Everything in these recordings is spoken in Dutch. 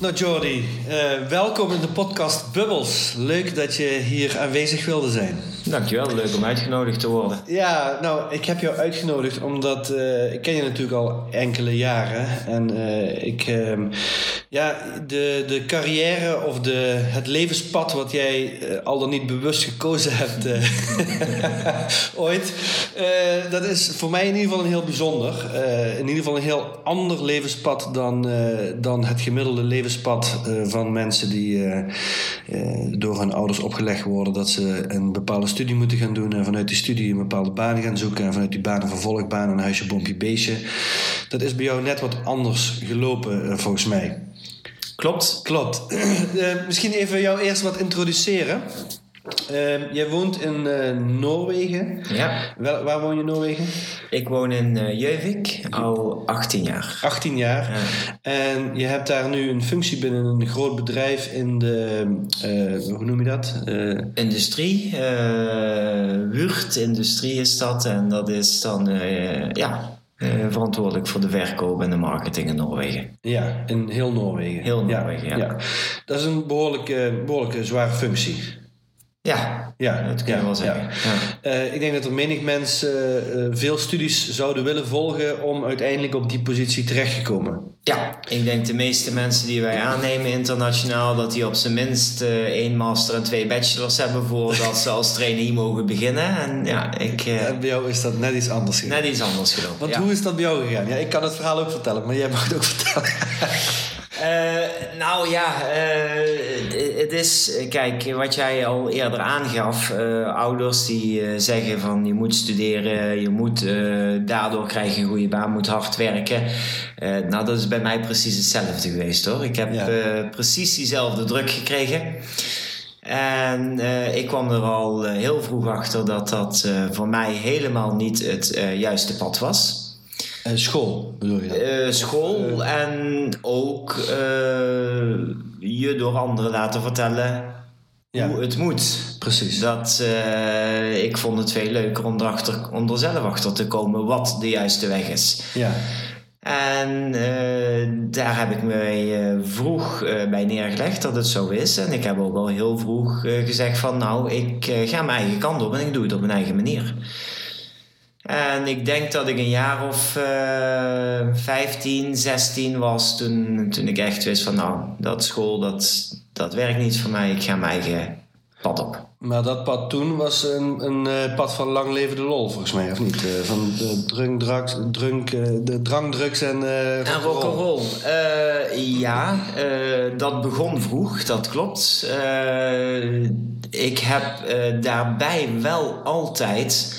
Nou Jordi, uh, welkom in de podcast Bubbles. Leuk dat je hier aanwezig wilde zijn. Dankjewel, leuk om uitgenodigd te worden. Ja, nou, ik heb jou uitgenodigd omdat uh, ik ken je natuurlijk al enkele jaren. En uh, ik, uh, ja, de, de carrière of de, het levenspad wat jij al dan niet bewust gekozen hebt ooit, dat is voor mij in ieder geval een heel bijzonder. in ieder geval een heel ander levenspad dan, dan het gemiddelde levenspad van mensen die door hun ouders opgelegd worden dat ze een bepaalde studie moeten gaan doen en vanuit die studie een bepaalde baan gaan zoeken en vanuit die baan een vervolgbaan, een huisje, bompje, beestje. Dat is bij jou net wat anders gelopen, eh, volgens mij. Klopt. Klopt. Uh, misschien even jou eerst wat introduceren. Uh, jij woont in uh, Noorwegen. Ja. Wel, waar woon je in Noorwegen? Ik woon in uh, Jeuvik al 18 jaar. 18 jaar. Ja. En je hebt daar nu een functie binnen een groot bedrijf in de, hoe noem je dat? industrie. Wurt Industrie is dat. En dat is dan, ja, uh, verantwoordelijk voor de verkoop en de marketing in Noorwegen. Ja, in heel Noorwegen. Heel Noorwegen, ja. ja. Dat is een behoorlijke, behoorlijke zware functie. Ja, ja, dat kun je wel zeggen. Ja. Uh, ik denk dat er menig mensen uh, veel studies zouden willen volgen om uiteindelijk op die positie terecht te komen. Ja, ik denk de meeste mensen die wij aannemen internationaal, dat die op zijn minst uh, één master en twee bachelors hebben voordat ze als trainee mogen beginnen. En ja, ik. en bij jou is dat net iets anders gelopen. Net iets anders gelopen. Want hoe is dat bij jou gegaan? Ja, ik kan het verhaal ook vertellen, maar jij mag het ook vertellen. Nou ja, het is, kijk, wat jij al eerder aangaf. Uh, ouders die zeggen van je moet studeren, je moet, daardoor krijg je een goede baan, moet hard werken. nou, dat is bij mij precies hetzelfde geweest hoor. Ik heb ja. precies diezelfde druk gekregen. En ik kwam er al heel vroeg achter dat dat voor mij helemaal niet het juiste pad was. Uh, school bedoel je dat? Uh, school uh, en ook je door anderen laten vertellen ja. hoe het moet. Precies. Dat, ik vond het veel leuker om, erachter, om er zelf achter te komen wat de juiste weg is. Ja. En daar heb ik me vroeg bij neergelegd dat het zo is. En ik heb ook al heel vroeg gezegd van nou, ik ga mijn eigen kant op en ik doe het op mijn eigen manier. En ik denk dat ik een jaar of uh, 15, 16 was toen, toen ik echt wist van nou, dat school, dat, dat werkt niet voor mij. Ik ga mijn eigen pad op. Maar dat pad toen was een, een uh, pad van lang leven de lol, volgens mij, of niet? Uh, van de drunk, drugs, drunk, uh, de drankdrugs en uh, en rock'n'roll. ja, dat begon vroeg, dat klopt. ik heb daarbij wel altijd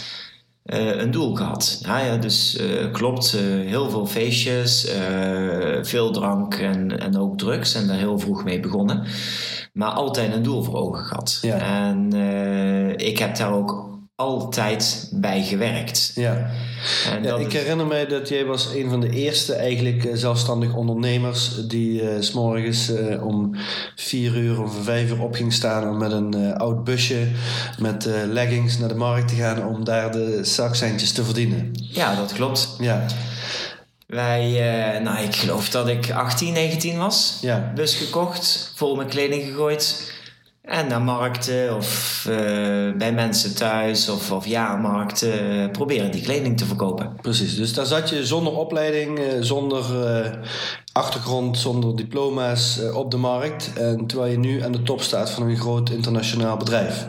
een doel gehad. Ja, ja dus uh, klopt, uh, heel veel feestjes, veel drank en, en ook drugs. En daar heel vroeg mee begonnen. Maar altijd een doel voor ogen gehad. Ja. En ik heb daar ook altijd bij gewerkt. Ja. ja ik herinner mij dat jij was een van de eerste eigenlijk uh, zelfstandig ondernemers die uh, s morgens uh, om vier uur of vijf uur op ging staan om met een oud busje met leggings naar de markt te gaan om daar de zakcentjes te verdienen. Ja, dat klopt. Ja. Wij, nou ik geloof dat ik 18, 19 was. Ja. Bus gekocht, vol met kleding gegooid en naar markten of uh, bij mensen thuis of, of jaarmarkten uh, proberen die kleding te verkopen. Precies, dus daar zat je zonder opleiding, uh, zonder achtergrond, zonder diploma's op de markt. En terwijl je nu aan de top staat van een groot internationaal bedrijf.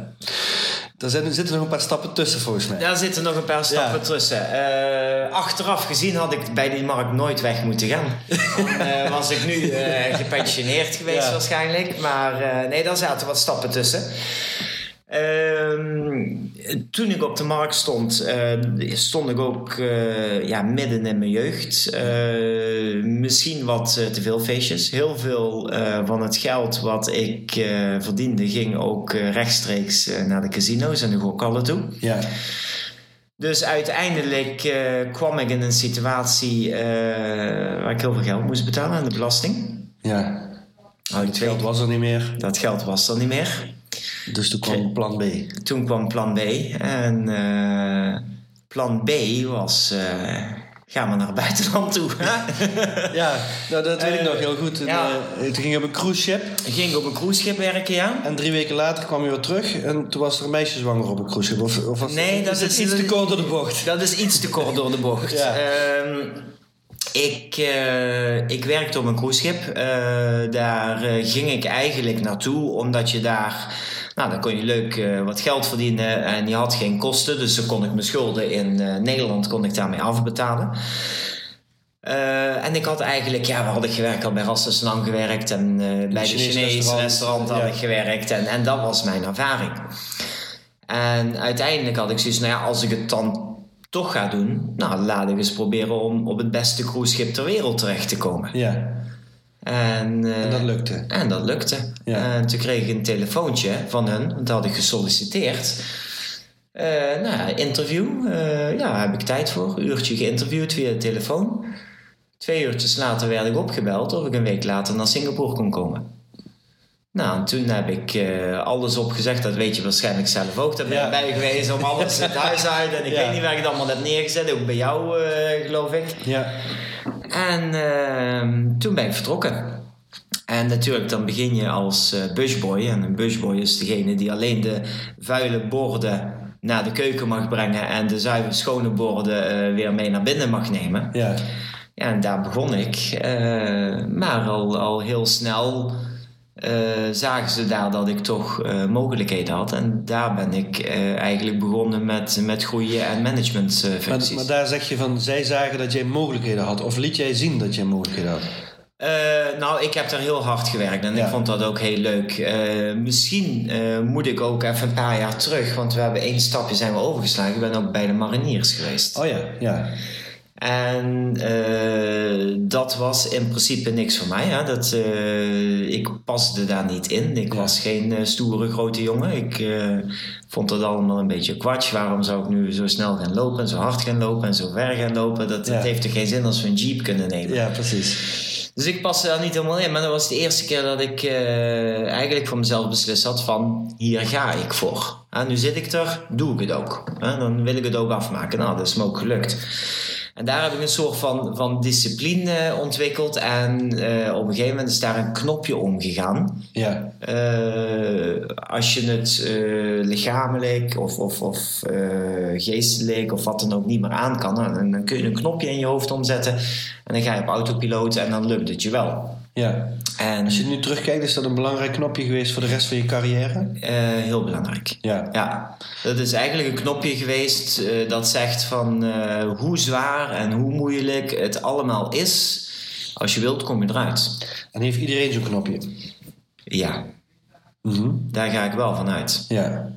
Daar zitten, zitten nog een paar stappen tussen volgens mij. Daar zitten nog een paar stappen ja. tussen. Uh, achteraf gezien had ik bij die markt nooit weg moeten gaan. Uh, was ik nu uh, gepensioneerd geweest ja. waarschijnlijk. Maar nee, daar zaten wat stappen tussen. Ehm, toen ik op de markt stond, uh, stond ik ook uh, ja, midden in mijn jeugd. Uh, misschien wat te veel feestjes. Heel veel van het geld wat ik verdiende ging ook rechtstreeks naar de casino's en de gokhallen toe. Ja. Dus uiteindelijk kwam ik in een situatie waar ik heel veel geld moest betalen aan de belasting. Ja. Oh, het geld was er niet meer. Dat geld was er niet meer. Dus toen kwam plan B. Toen kwam plan B. En uh, plan B was... Uh, gaan we naar het buitenland toe. ja, nou, dat weet ik nog heel goed. Ja. Toen ging op een cruiseschip. Ging op een cruiseschip werken, ja. En drie weken later kwam je weer terug. En toen was er een meisje zwanger op een cruiseschip. Of, of was nee, dat is, iets te kort door de bocht. Dat is iets te kort door de bocht. ja. Um, ik, uh, ik werkte op een cruiseschip. Uh, daar uh, ging ik eigenlijk naartoe, omdat je daar... Nou, dan kon je leuk wat geld verdienen en je had geen kosten. Dus dan kon ik mijn schulden in Nederland kon ik daarmee afbetalen. en ik had eigenlijk, ja, waar had ik gewerkt? Al bij Rassensenang gewerkt en bij de Chinese restaurant, restaurant had ik gewerkt. En, en dat was mijn ervaring. En uiteindelijk had ik zoiets, nou ja, als ik het dan toch ga doen, nou laat ik eens proberen om op het beste cruiseschip ter wereld terecht te komen. Ja. En, uh, en dat lukte. En dat lukte. Ja. En toen kreeg ik een telefoontje van hun, dat had ik gesolliciteerd. Uh, nou ja, interview, uh, ja, heb ik tijd voor. Een uurtje geïnterviewd via de telefoon. Twee uurtjes later werd ik opgebeld of ik een week later naar Singapore kon komen. Nou, toen heb ik uh, alles opgezegd. Dat weet je waarschijnlijk zelf ook. Daar ben ik ja. bij geweest om alles het huis uit. En ik ja. weet niet waar ik het allemaal heb neergezet. Ook bij jou, uh, geloof ik. Ja. En uh, toen ben ik vertrokken. En natuurlijk, dan begin je als uh, busboy. En een busboy is degene die alleen de vuile borden naar de keuken mag brengen. En de zuiver schone borden weer mee naar binnen mag nemen. Ja. Ja, en daar begon ik. maar al, al heel snel zagen ze daar dat ik toch uh, mogelijkheden had. En daar ben ik uh, eigenlijk begonnen met, met groeien en managementfuncties. Maar, maar, daar zeg je van, zij zagen dat jij mogelijkheden had. Of liet jij zien dat jij mogelijkheden had? nou, ik heb daar heel hard gewerkt en ja. ik vond dat ook heel leuk. misschien moet ik ook even een paar jaar terug, want we hebben één stapje zijn we overgeslagen. Ik ben ook bij de mariniers geweest. Oh ja, ja. En uh, dat was in principe niks voor mij. Hè. Dat, uh, ik paste daar niet in. Ik was geen uh, stoere grote jongen. Ik vond dat allemaal een beetje kwatsch. Waarom zou ik nu zo snel gaan lopen en zo hard gaan lopen en zo ver gaan lopen? Dat, ja. dat heeft toch geen zin als we een jeep kunnen nemen. Ja, precies. Dus ik paste daar niet helemaal in. Maar dat was de eerste keer dat ik eigenlijk voor mezelf beslist had van hier ga ik voor. En nu zit ik er, doe ik het ook. Dan wil ik het ook afmaken. Nou, dat is me ook gelukt. En daar heb ik een soort van, van discipline ontwikkeld. En uh, op een gegeven moment is daar een knopje omgegaan. Ja. Uh, als je het uh, lichamelijk of, of, of geestelijk of wat dan ook niet meer aan kan, dan, dan kun je een knopje in je hoofd omzetten. En dan ga je op autopiloot en dan lukt het je wel. Ja. En, Als je nu terugkijkt, is dat een belangrijk knopje geweest voor de rest van je carrière? Uh, heel belangrijk. Ja. ja. Dat is eigenlijk een knopje geweest uh, dat zegt van uh, hoe zwaar en hoe moeilijk het allemaal is. Als je wilt, kom je eruit. En heeft iedereen zo'n knopje? Ja. Mm -hmm. Daar ga ik wel van uit. Ja.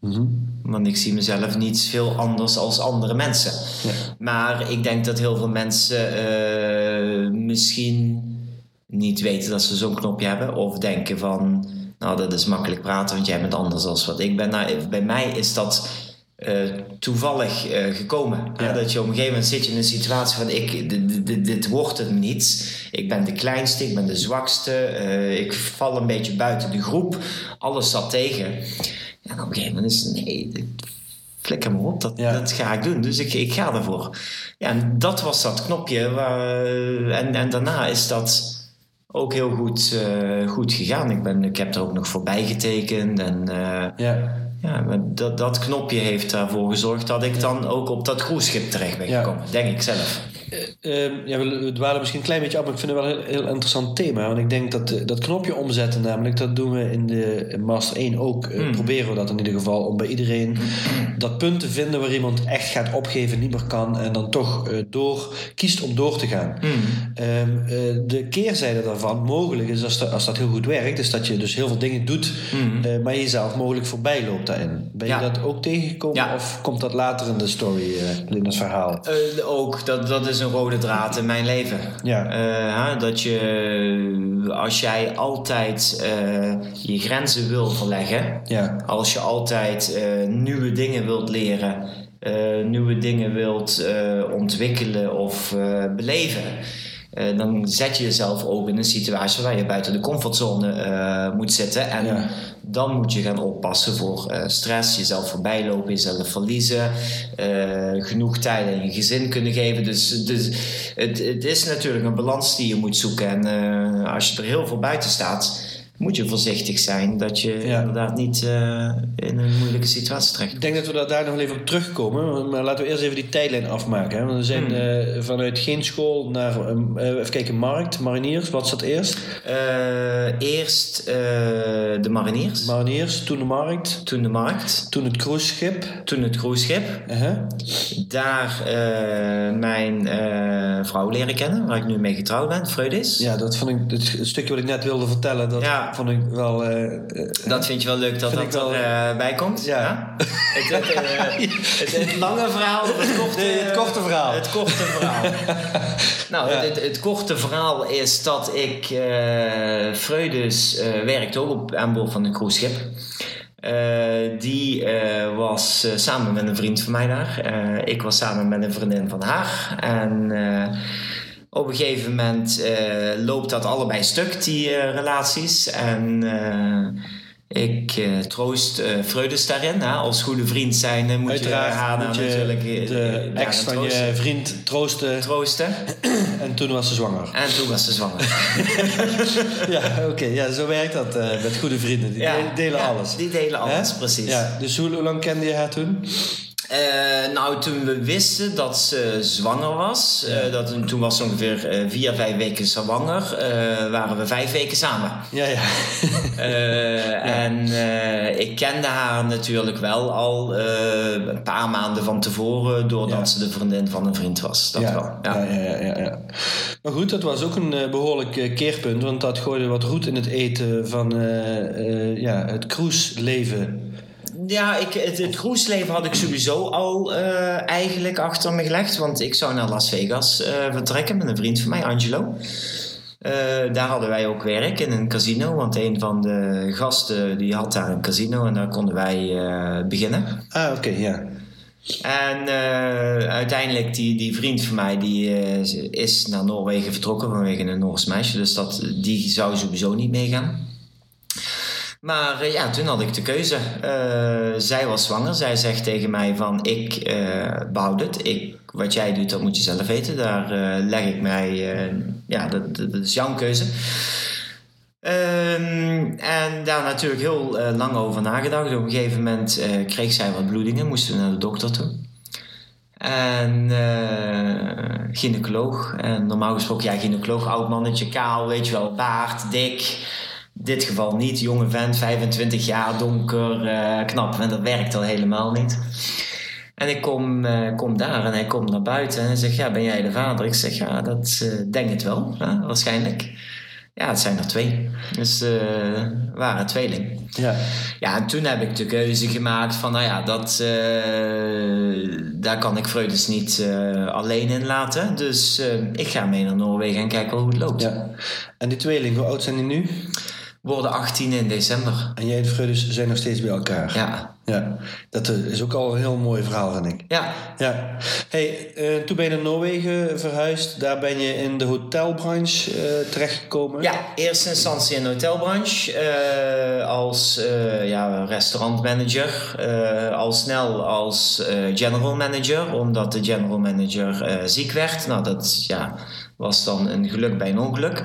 Mm -hmm. Want ik zie mezelf niet veel anders als andere mensen. Ja. Maar ik denk dat heel veel mensen misschien niet weten dat ze zo'n knopje hebben. Of denken van, nou dat is makkelijk praten, want jij bent anders dan wat ik ben. Nou, bij mij is dat uh, toevallig uh, gekomen. Ja. Dat je op een gegeven moment zit je in een situatie van, ik, dit, dit, dit wordt het niet. Ik ben de kleinste, ik ben de zwakste. Uh, ik val een beetje buiten de groep. Alles zat tegen. En op een gegeven moment is het, nee, flikker me op, dat, ja. dat ga ik doen. Dus ik, ik ga ervoor. Ja, en dat was dat knopje. Waar, en, en daarna is dat ook heel goed, uh, goed gegaan. Ik, ben, ik heb er ook nog voorbij getekend. En uh, ja. Ja, dat, dat knopje heeft daarvoor gezorgd dat ik dan ook op dat cruiseschip terecht ben gekomen, ja. denk ik zelf. Uh, ja, we dwalen misschien een klein beetje af, maar ik vind het wel een heel, heel interessant thema. Want ik denk dat uh, dat knopje omzetten, namelijk, dat doen we in de Master 1 ook. Uh, mm. Proberen we dat in ieder geval, om bij iedereen dat punt te vinden waar iemand echt gaat opgeven, niet meer kan en dan toch door kiest om door te gaan. Mm. Um, de keerzijde daarvan, mogelijk is als dat, als dat heel goed werkt, is dat je dus heel veel dingen doet, maar jezelf mogelijk voorbij loopt daarin. Ben je dat ook tegengekomen ja. of komt dat later in de story, in het verhaal? ook, dat, dat is een rode draad in mijn leven. Ja. Uh, dat je, als jij altijd uh, je grenzen wil verleggen, ja. als je altijd uh, nieuwe dingen wilt leren, nieuwe dingen wilt ontwikkelen of beleven. Dan zet je jezelf ook in een situatie waar je buiten de comfortzone moet zitten. En ja dan moet je gaan oppassen voor uh, stress, jezelf voorbijlopen, jezelf verliezen, genoeg tijd aan je gezin kunnen geven. Dus, dus het, het is natuurlijk een balans die je moet zoeken. En als je er heel veel buiten staat, moet je voorzichtig zijn dat je inderdaad niet uh, in een moeilijke situatie terecht Ik denk dat we daar nog even op terugkomen. Maar laten we eerst even die tijdlijn afmaken. Hè? Want we zijn hmm. uh, vanuit geen school naar, uh, even kijken, markt, mariniers. Wat zat eerst? eerst de mariniers. Mariniers, toen de markt. Toen de markt. Toen het cruiseschip. Toen het cruiseschip. -huh. Daar mijn vrouw leren kennen, waar ik nu mee getrouwd ben, Freudis. Ja, dat vond ik het, stukje wat ik net wilde vertellen. Dat, ja vond ik wel... Uh, dat vind je wel leuk dat dat erbij uh, komt? Ja. het, het, het, lange verhaal of het korte, nee, het korte verhaal? Het korte verhaal. nou, ja. het, korte verhaal is dat ik... Freudus werkte ook op, aan boord van een cruiseschip. Uh, die uh, was uh, samen met een vriend van mij daar. ik was samen met een vriendin van haar. En op een gegeven moment uh, loopt dat allebei stuk, die uh, relaties. En uh, ik troost Freudes daarin. Hè? Als goede vriend zijn moet Uiteraard je haar moet je natuurlijk de ex van je vriend troosten. Troosten. en toen was ze zwanger. En toen was ze zwanger. ja, oké. Okay. Ja, zo werkt dat met goede vrienden. Die ja, delen ja, alles. Die delen alles, precies. Ja, dus hoe, hoe lang kende je haar toen? Uh, nou, toen we wisten dat ze zwanger was, uh, dat, toen was ze ongeveer uh, vier, vijf weken zwanger, waren we vijf weken samen. Ja, ja. ja. En ik kende haar natuurlijk wel al een paar maanden van tevoren, doordat ja. ze de vriendin van een vriend was. Dat ja. wel. Ja. Ja, ja, ja, ja, Maar goed, dat was ook een behoorlijk keerpunt, want dat gooide wat roet in het eten van ja, het cruiseleven ja, ik, het, het cruiseleven had ik sowieso al uh, eigenlijk achter me gelegd. Want ik zou naar Las Vegas uh, vertrekken met een vriend van mij, Angelo. Uh, daar hadden wij ook werk in een casino. Want een van de gasten die had daar een casino en daar konden wij beginnen. Ah, oké, okay, ja. En uiteindelijk, die, die vriend van mij die, is naar Noorwegen vertrokken vanwege een Noors meisje. Dus dat, die zou sowieso niet meegaan. Maar uh, ja, toen had ik de keuze. Uh, zij was zwanger. Zij zegt tegen mij van ik uh, behoud het. Ik, wat jij doet, dat moet je zelf weten. Daar leg ik mij... ja, dat, dat, is jouw keuze. Um, en daar natuurlijk heel lang over nagedacht. Op een gegeven moment kreeg zij wat bloedingen. Moesten we naar de dokter toe. En gynaecoloog. En normaal gesproken, ja, gynaecoloog, oud mannetje, kaal, weet je wel, baard, dik dit geval niet. Jonge vent, 25 jaar, donker, uh, knap. En dat werkt al helemaal niet. En ik kom, uh, kom daar en hij komt naar buiten en hij zegt: Ja, ben jij de vader? Ik zeg: Ja, dat uh, denk het wel, waarschijnlijk. Ja, het zijn er twee. Dus uh, waren tweeling. Ja. Ja, en toen heb ik de keuze gemaakt van, nou ja, dat, daar kan ik Freudes niet alleen in laten. Dus ik ga mee naar Noorwegen en kijken hoe het loopt. Ja. En die tweeling, hoe oud zijn die nu? Worden 18 in december. En jij en Freudis zijn nog steeds bij elkaar. Ja. Ja, dat is ook al een heel mooi verhaal, vind ik. Ja. ja. Hey, uh, toen ben je naar Noorwegen verhuisd. Daar ben je in de hotelbranche uh, terechtgekomen. Ja, eerste instantie in de hotelbranche. Uh, als ja, restaurantmanager. al snel als general manager. Omdat de general manager ziek werd. Nou, dat ja, was dan een geluk bij een ongeluk.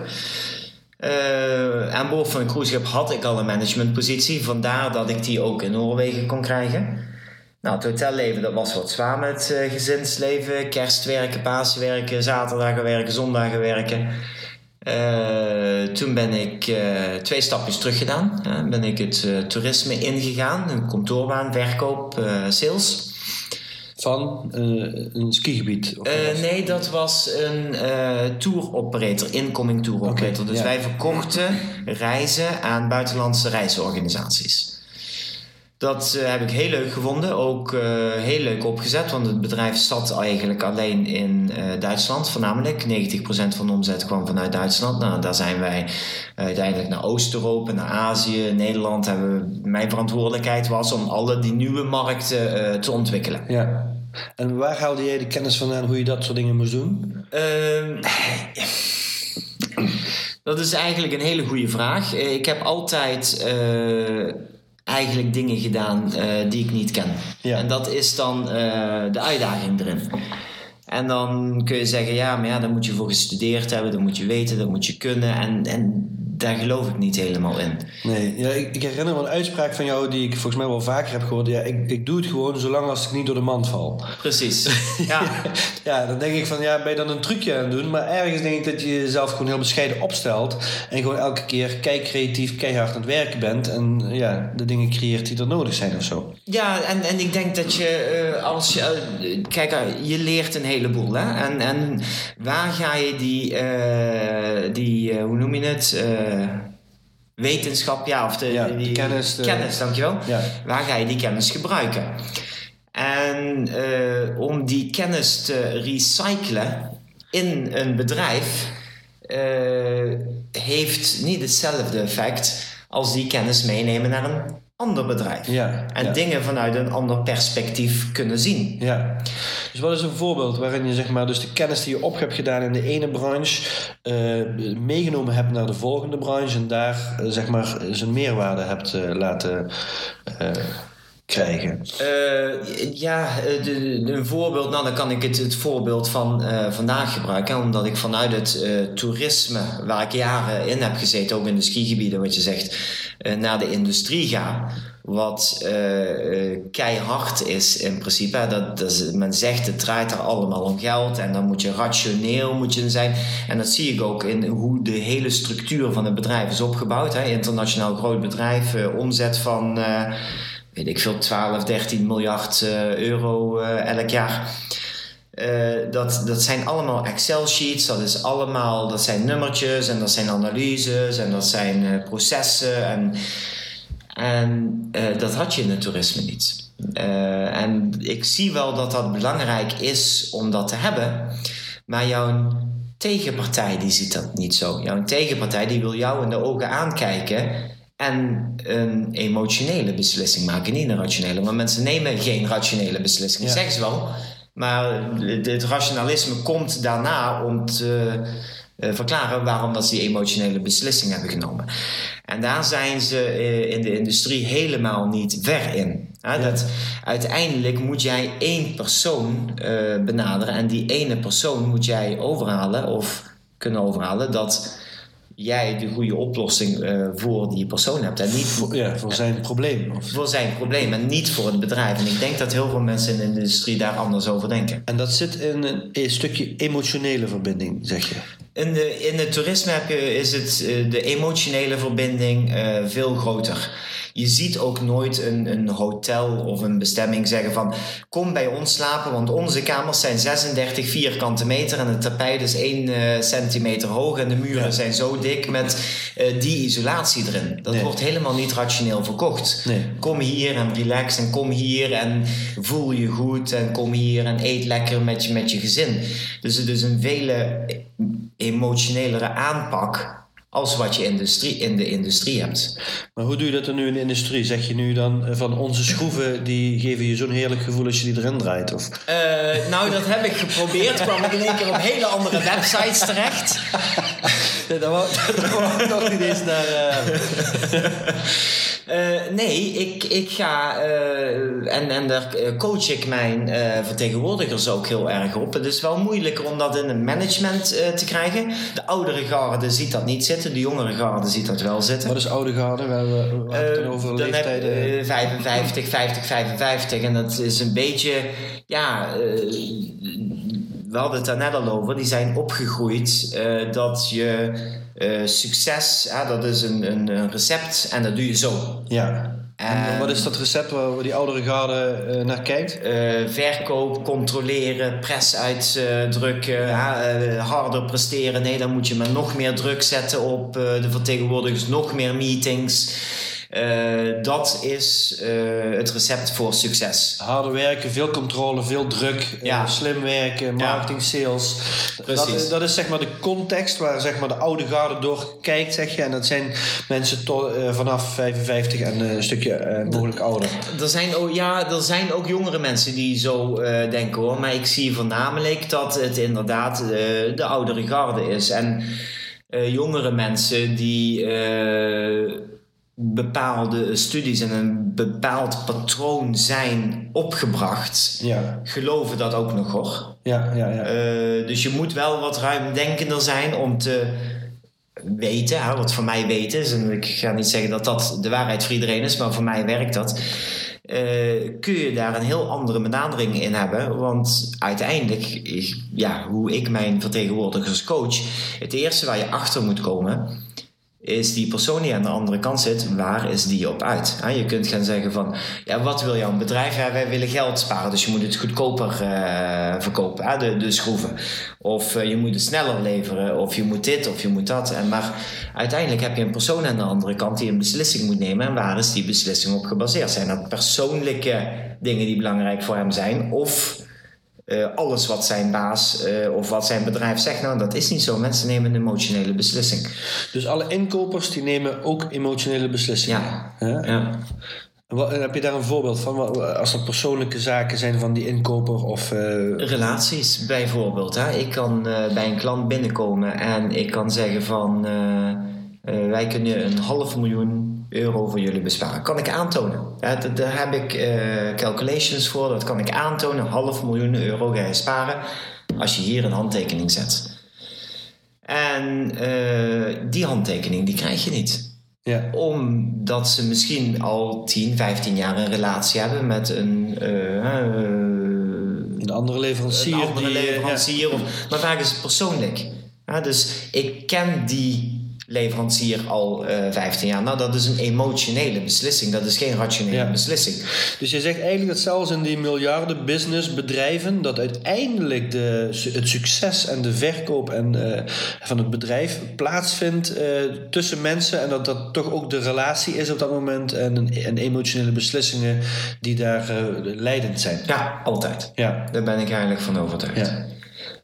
Uh, aan boord van een cruiseschip had ik al een managementpositie. Vandaar dat ik die ook in Noorwegen kon krijgen. Nou, het hotelleven, dat was wat zwaar met uh, gezinsleven. Kerstwerken, paaswerken, zaterdagen werken, zondagen werken. Uh, toen ben ik twee stapjes terug gedaan. ben ik het toerisme ingegaan. Een kantoorbaan, verkoop, sales. Van een skigebied? nee, dat was een tour operator, incoming tour operator. dus wij verkochten reizen aan buitenlandse reisorganisaties. Dat uh, heb ik heel leuk gevonden. Ook uh, heel leuk opgezet, want het bedrijf zat eigenlijk alleen in uh, Duitsland, voornamelijk. 90% van de omzet kwam vanuit Duitsland. Nou, daar zijn wij uiteindelijk naar Oost-Europa, naar Azië, Nederland. Hebben mijn verantwoordelijkheid was om alle die nieuwe markten te ontwikkelen. Ja. En waar haalde jij de kennis vandaan hoe je dat soort dingen moest doen? Ehm, dat is eigenlijk een hele goede vraag. Ik heb altijd eigenlijk dingen gedaan uh, die ik niet ken. Ja. En dat is dan uh, de uitdaging erin. En dan kun je zeggen, ja, maar ja, daar moet je voor gestudeerd hebben, dat moet je weten, dat moet je kunnen. En, en daar geloof ik niet helemaal in. Nee, ja, ik, ik, herinner me een uitspraak van jou die ik volgens mij wel vaker heb gehoord. Ja, ik, ik doe het gewoon zolang als ik niet door de mand val. Precies. Ja. ja, dan denk ik van ja, ben je dan een trucje aan het doen? Maar ergens denk ik dat je jezelf gewoon heel bescheiden opstelt. En gewoon elke keer kijk creatief, keihard aan het werken bent. En ja, de dingen creëert die er nodig zijn of zo. Ja, en, en ik denk dat je uh, als je. Uh, kijk, uh, je leert een heleboel. Hè? En, en waar ga je die, die hoe noem je het? Wetenschap, ja, of de, die, kennis. De... Kennis, dankjewel. Ja. Waar ga je die kennis gebruiken? En uh, om die kennis te recyclen in een bedrijf uh, heeft niet hetzelfde effect als die kennis meenemen naar een ander bedrijf. Ja, en dingen vanuit een ander perspectief kunnen zien. Ja. Dus wat is een voorbeeld waarin je zeg maar, dus de kennis die je op hebt gedaan in de ene branche uh, meegenomen hebt naar de volgende branche en daar uh, zeg maar zijn meerwaarde hebt uh, laten krijgen? ja, de, een voorbeeld, nou dan kan ik het, het voorbeeld van vandaag gebruiken, omdat ik vanuit het toerisme, waar ik jaren in heb gezeten, ook in de skigebieden, wat je zegt, naar de industrie ga wat keihard is in principe. Dat, dat men zegt het draait er allemaal om geld en dan moet je rationeel moet je zijn. En dat zie ik ook in hoe de hele structuur van het bedrijf is opgebouwd. Hè. Internationaal groot bedrijf, omzet van weet ik veel, 12, 13 miljard euro elk jaar. dat, dat zijn allemaal Excel-sheets, dat, is allemaal, dat zijn nummertjes en dat zijn analyses en dat zijn processen. En en dat had je in het toerisme niet. En ik zie wel dat dat belangrijk is om dat te hebben. Maar jouw tegenpartij die ziet dat niet zo. Jouw tegenpartij die wil jou in de ogen aankijken en een emotionele beslissing maken, niet een rationele. Want mensen nemen geen rationele beslissingen, ja. zeggen ze wel. Maar het rationalisme komt daarna om te uh, verklaren waarom dat ze die emotionele beslissing hebben genomen. En daar zijn ze uh, in de industrie helemaal niet ver in. Ja. Dat, uiteindelijk moet jij één persoon uh, benaderen en die ene persoon moet jij overhalen of kunnen overhalen dat jij de goede oplossing uh, voor die persoon hebt. En niet voor, ja, voor zijn probleem. Of... Voor zijn probleem en niet voor het bedrijf. En ik denk dat heel veel mensen in de industrie daar anders over denken. En dat zit in een, een stukje emotionele verbinding, zeg je? In, de, in het toerisme heb je, is het, uh, de emotionele verbinding uh, veel groter. Je ziet ook nooit een, een hotel of een bestemming zeggen van kom bij ons slapen, want onze kamers zijn 36 vierkante meter en het tapijt is 1 uh, eh, centimeter hoog en de muren ja. zijn zo dik met uh, die isolatie erin. Dat nee. wordt helemaal niet rationeel verkocht. Nee. Kom hier en relax en kom hier en voel je goed en kom hier en eet lekker met je, met je gezin. Dus het is een vele emotionelere aanpak als wat je industrie, in de industrie hebt. Maar hoe doe je dat dan nu in de industrie? Zeg je nu dan eh, van onze schroeven die geven je zo'n heerlijk gevoel als je die erin draait? Of? Uh, nou, dat heb ik geprobeerd. kwam ik in één keer op hele andere websites terecht. Nee, daar wou, ik nog niet eens naar... eh, Eh, nee, ik, ik ga eh, en, en daar eh, coach ik mijn eh, vertegenwoordigers ook heel erg op. Het is wel moeilijker om dat in een management eh, te krijgen. De oudere garde ziet dat niet zitten, de jongere garde ziet dat wel zitten. Wat is oude garde? We hebben, we hebben het Eh, dan over leeftijden. je 55, 50, 55. En dat is een beetje, ja, eh, we hadden het daar net al over. Die zijn opgegroeid eh, dat je eh, succes, dat is een, een, een recept en dat doe je zo. ja. En En- wat is dat recept waar, die oudere garde eh, naar kijkt? Verkoop, controleren, press uitdrukken, harder presteren. Nee, dan moet je maar nog meer druk zetten op de vertegenwoordigers, nog meer meetings. Eh, dat is eh, het recept voor succes. Harder werken, veel controle, veel druk, eh, slim werken, marketing, sales. Dat, Precies. is- dat is zeg maar de context waar zeg maar, de oude garde door kijkt, zeg je. En dat zijn mensen tot, vanaf 55 en een stukje mogelijk ouder. Er zijn, ook, ja, er zijn ook jongere mensen die zo denken hoor. Maar ik zie voornamelijk dat het inderdaad de oudere garde is. En jongere mensen die bepaalde studies en een bepaald patroon zijn opgebracht, Ja, geloven dat ook nog hoor. ja, ja. ja. Eh, dus je moet wel wat ruimdenkender zijn om te weten, hè, wat voor mij weten is, en ik ga niet zeggen dat dat de waarheid voor iedereen is, maar voor mij werkt dat. eh, kun je daar een heel andere benadering in hebben. Want uiteindelijk, ik- ja, hoe ik mijn vertegenwoordigers coach, het eerste waar je achter moet komen, is die persoon die aan de andere kant zit, waar is die op uit? Je kunt gaan zeggen van, ja, wat wil jouw bedrijf? Wij willen geld sparen, dus je moet het goedkoper eh, verkopen, de, de schroeven. Of eh, je moet het sneller leveren, of je moet dit, of je moet dat. En maar uiteindelijk heb je een persoon aan de andere kant die een beslissing moet nemen. En waar is die beslissing op gebaseerd? Zijn dat persoonlijke dingen die belangrijk voor hem zijn? Of eh, alles wat zijn baas eh, of wat zijn bedrijf zegt? Nou, dat is niet zo. Mensen nemen een emotionele beslissing. Dus alle inkopers die nemen ook emotionele beslissingen. Ja. Ja. Wat- heb je daar een voorbeeld van? Als dat persoonlijke zaken zijn van die inkoper of... eh, Relaties bijvoorbeeld. Hè? Ik kan bij een klant binnenkomen en ik kan zeggen van wij kunnen een half miljoen euro voor jullie besparen. Kan ik aantonen. Ja, daar heb ik eh, calculations voor, dat kan ik aantonen. Half miljoen euro ga je sparen als je hier een handtekening zet. En eh, die handtekening die krijg je niet ja. omdat ze misschien al 10, 15 jaar een relatie hebben met een, eh, Een andere leverancier. een andere die, leverancier. Of, maar vaak is het persoonlijk. Ja, dus ik ken die leverancier al eh 15 jaar. Nou, dat is een emotionele beslissing. Dat is geen rationele Ja. beslissing. Dus je zegt eigenlijk dat zelfs in die miljarden businessbedrijven... dat uiteindelijk de, het succes en de verkoop en, eh, van het bedrijf plaatsvindt eh, tussen mensen... en dat dat toch ook de relatie is op dat moment... en, en emotionele beslissingen die daar eh, leidend zijn. Ja, altijd. Ja, Daar ben ik eigenlijk van overtuigd. Ja.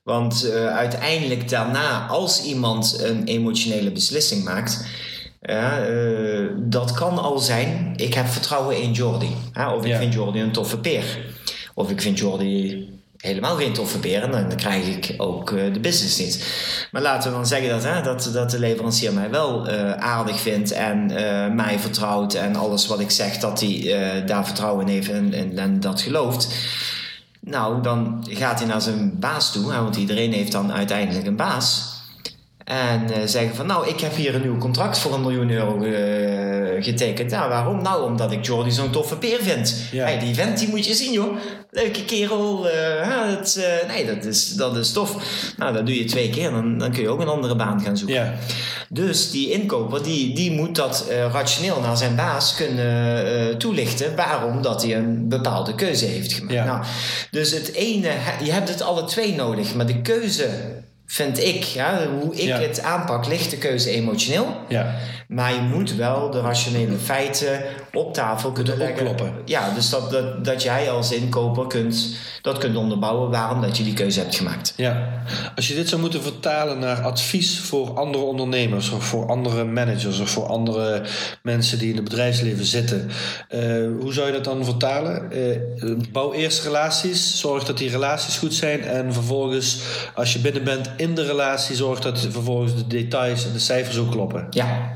Want eh, uiteindelijk daarna, als iemand een emotionele beslissing maakt, ja, eh, dat kan al zijn, ik heb vertrouwen in Jordi. Hè, of ik Ja. vind Jordi een toffe peer. Of ik vind Jordi helemaal geen toffe peer en dan krijg ik ook eh, de business niet. Maar laten we dan zeggen dat, hè, dat, dat de leverancier mij wel aardig vindt en mij vertrouwt en alles wat ik zeg, dat hij daar vertrouwen in heeft en, en, en dat gelooft. Nou, dan gaat hij naar zijn baas toe, want iedereen heeft dan uiteindelijk een baas. En eh, zeggen van, nou, ik heb hier een nieuw contract voor een miljoen euro getekend. Nou, waarom? Nou, omdat ik Jordi zo'n toffe peer vind. Ja. Hey, die vent, die moet je zien, joh. Leuke kerel. hè, het, eh, nee, dat is, dat is tof. Nou, dat doe je twee keer, dan, dan kun je ook een andere baan gaan zoeken. ja. Dus die inkoper die, die moet dat rationeel naar zijn baas kunnen toelichten waarom dat hij een bepaalde keuze heeft gemaakt. Ja. Nou, dus het ene, je hebt het alle twee nodig, maar de keuze vind ik, ja, hoe ik Ja. het aanpak, ligt de keuze emotioneel. ja. Maar je moet wel de rationele feiten op tafel kunnen leggen. Ja, dus dat, dat, dat jij als inkoper kunt, dat kunt onderbouwen waarom dat je die keuze hebt gemaakt. Ja, als je dit zou moeten vertalen naar advies voor andere ondernemers of voor andere managers of voor andere mensen die in het bedrijfsleven zitten, eh, hoe zou je dat dan vertalen? Eh, bouw eerst relaties, zorg dat die relaties goed zijn en vervolgens, als je binnen bent, in de relatie zorgt dat vervolgens de details en de cijfers ook kloppen. Ja.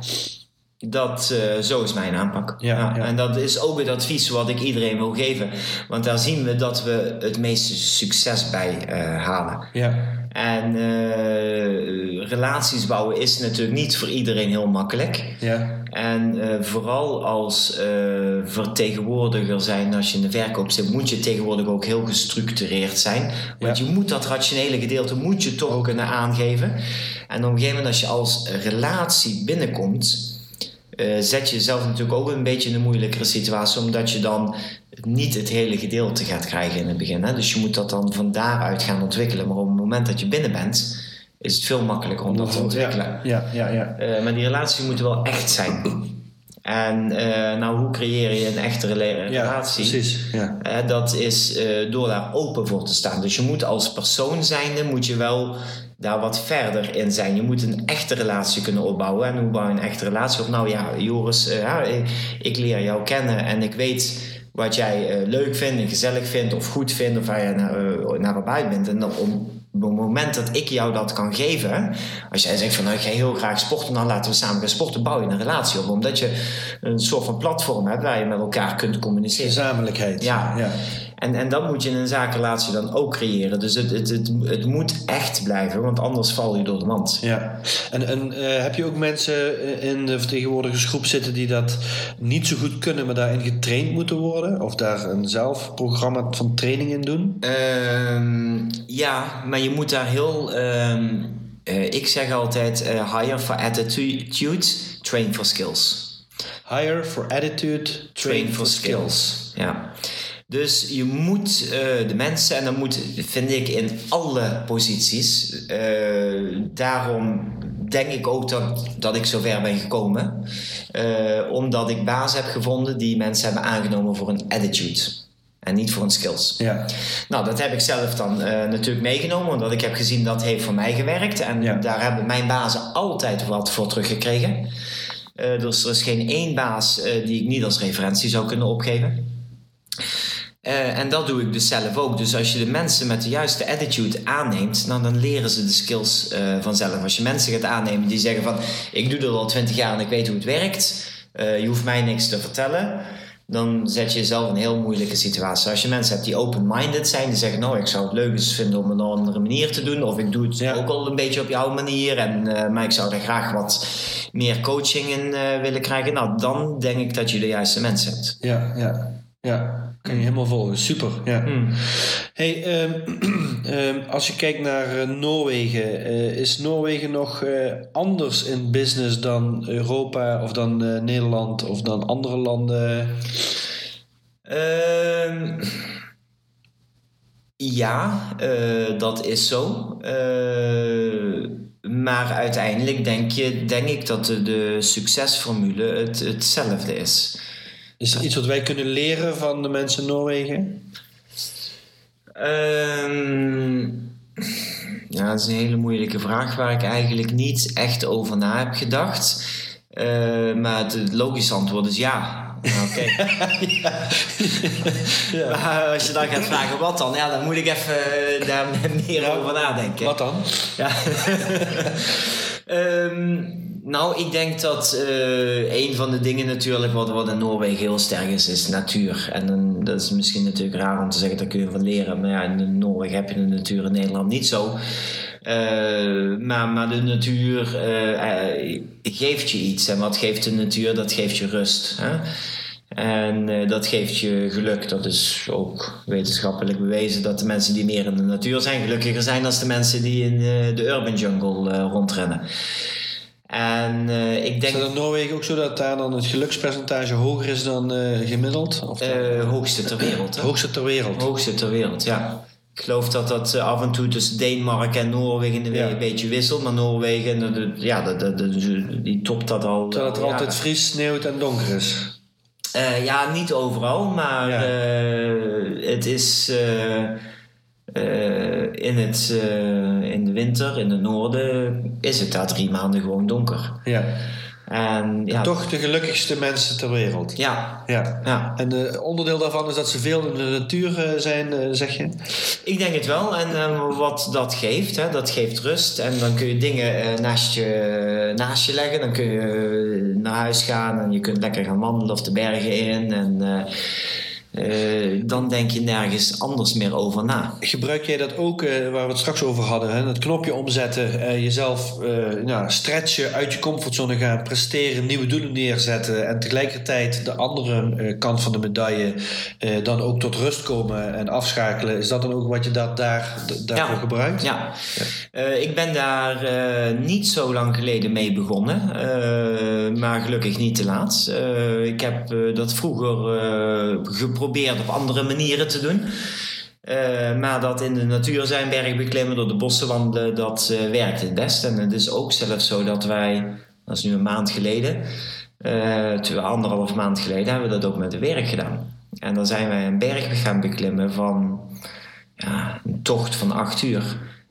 Dat, uh, zo is mijn aanpak. Ja, ja, En dat is ook het advies wat ik iedereen wil geven. Want daar zien we dat we het meeste succes bij uh, halen. Ja. En uh, relaties bouwen is natuurlijk niet voor iedereen heel makkelijk. Ja. En vooral als vertegenwoordiger zijn, als je in de verkoop zit, moet je tegenwoordig ook heel gestructureerd zijn. Want je moet dat rationele gedeelte moet je toch kunnen aangeven. En op een gegeven moment als je als relatie binnenkomt uh, zet je jezelf natuurlijk ook een beetje in een moeilijkere situatie, omdat je dan niet het hele gedeelte gaat krijgen in het begin. Hè? Dus je moet dat dan van daaruit gaan ontwikkelen. Maar op het moment dat je binnen bent, is het veel makkelijker om dat te ontwikkelen. Ja, ja, ja. Uh, maar die relatie moet wel echt zijn. En uh, nou, hoe creëer je een echte relatie? Ja, precies. Ja. Uh, dat is door daar open voor te staan. Dus je moet als persoon zijnde, moet je wel daar wat verder in zijn. Je moet een echte relatie kunnen opbouwen. En hoe bouw je een echte relatie op? Nou ja, Joris, uh, ik leer jou kennen en ik weet wat jij uh, leuk vindt en gezellig vindt of goed vindt of waar je naar, naar op uit bent. En dan om, op het moment dat ik jou dat kan geven, als jij zegt van nou ik ga heel graag sporten, dan laten we samen gaan sporten, bouw je een relatie op. Omdat je een soort van platform hebt waar je met elkaar kunt communiceren. Gezamenlijkheid. Ja. ja. En, en dat moet je in een zakenrelatie dan ook creëren. Dus het, het, het, het moet echt blijven, want anders val je door de mand. Ja. En, en uh, heb je ook mensen in de vertegenwoordigersgroep zitten die dat niet zo goed kunnen, maar daarin getraind moeten worden? Of daar een zelfprogramma van training in doen? Um, ja, maar je moet daar heel. Um, uh, ik zeg altijd: uh, hire for attitude, train for skills. Hire for attitude, train, train for, for skills. skills. Ja. Dus je moet uh, de mensen, en dat moet, vind ik, in alle posities. Uh, daarom denk ik ook dat, dat ik zover ben gekomen. Uh, omdat ik baas heb gevonden die mensen hebben aangenomen voor een attitude. En niet voor een skills. Ja. Nou, dat heb ik zelf dan natuurlijk meegenomen, omdat ik heb gezien dat heeft voor mij gewerkt. En ja. daar hebben mijn bazen altijd wat voor teruggekregen. dus er is geen één baas die ik niet als referentie zou kunnen opgeven. Uh, en dat doe ik dus zelf ook. Dus als je de mensen met de juiste attitude aanneemt, dan, dan leren ze de skills uh, vanzelf. Als je mensen gaat aannemen die zeggen van ik doe dat al twintig jaar en ik weet hoe het werkt, uh, je hoeft mij niks te vertellen, dan zet je jezelf in een heel moeilijke situatie. Als je mensen hebt die open-minded zijn, die zeggen nou ik zou het leuk vinden om een andere manier te doen, of ik doe het ja. ook al een beetje op jouw manier, en, maar ik zou daar graag wat meer coaching in willen krijgen, nou dan denk ik dat je de juiste mensen hebt. Ja, ja. Ja, kan je helemaal volgen. Super. Ja. Hmm. Hey, um, als je kijkt naar uh, Noorwegen, uh, is Noorwegen nog uh, anders in business dan Europa of dan Nederland of dan andere landen? Um, ja, dat is zo. maar uiteindelijk denk, je, denk ik dat de, de succesformule het, hetzelfde is. Is er iets wat wij kunnen leren van de mensen in Noorwegen? Um, ja, dat is een hele moeilijke vraag waar ik eigenlijk niet echt over na heb gedacht. Uh, maar het logische antwoord is ja. Oké. ja. ja. Maar als je dan gaat vragen wat dan, ja, dan moet ik even uh, daar meer over nadenken. Wat dan? Ja. um, Nou, ik denk dat uh, een van de dingen natuurlijk wat, wat in Noorwegen heel sterk is, is natuur. En dat is misschien natuurlijk raar om te zeggen, daar kun je van leren. Maar ja, in Noorwegen heb je de natuur in Nederland niet zo. Uh, maar, maar de natuur uh, geeft je iets. En wat geeft de natuur? Dat geeft je rust. Hè? En dat geeft je geluk. Dat is ook wetenschappelijk bewezen dat de mensen die meer in de natuur zijn gelukkiger zijn dan de mensen die in de urban jungle rondrennen. En uh, ik denk... Is dat in Noorwegen ook zo dat daar dan het gelukspercentage hoger is dan uh, gemiddeld? Of uh, hoogste ter wereld. Hoogste ter wereld? Hoogste ter wereld, ja. Ik geloof dat dat af en toe tussen Denemarken en Noorwegen ja. een beetje wisselt. Maar Noorwegen, de, de, die topt dat al. Terwijl het er altijd vries, sneeuwt en donker is. ja, niet overal, maar ja. het is in, het, in de winter, in het noorden, is het daar drie maanden gewoon donker. Ja. En, ja, Toch de gelukkigste mensen ter wereld. Ja. Ja. ja. En uh, onderdeel daarvan is dat ze veel in de natuur uh, zijn, uh, zeg je? Ik denk het wel. En wat dat geeft, hè, dat geeft rust. En dan kun je dingen naast, je, naast je leggen. Dan kun je naar huis gaan en je kunt lekker gaan wandelen of de bergen in. En uh, dan denk je nergens anders meer over na. Gebruik jij dat ook, uh, waar we het straks over hadden, hè? het knopje omzetten, uh, jezelf nou, stretchen, uit je comfortzone gaan, presteren, nieuwe doelen neerzetten en tegelijkertijd de andere kant van de medaille dan ook tot rust komen en afschakelen? Is dat dan ook wat je dat daar, daarvoor ja. gebruikt? Ja, ja. ik ben daar niet zo lang geleden mee begonnen, maar gelukkig niet te laat. ik heb dat vroeger geprobeerd geprobeerd op andere manieren te doen. Uh, maar dat in de natuur zijn, berg beklimmen, door de bossen wandelen, dat uh, werkt het best. En het is ook zelfs zo dat wij, dat is nu een maand geleden, uh, anderhalf maand geleden, hebben we dat ook met de werk gedaan. En dan zijn wij een berg gaan beklimmen van ja, een tocht van acht uur.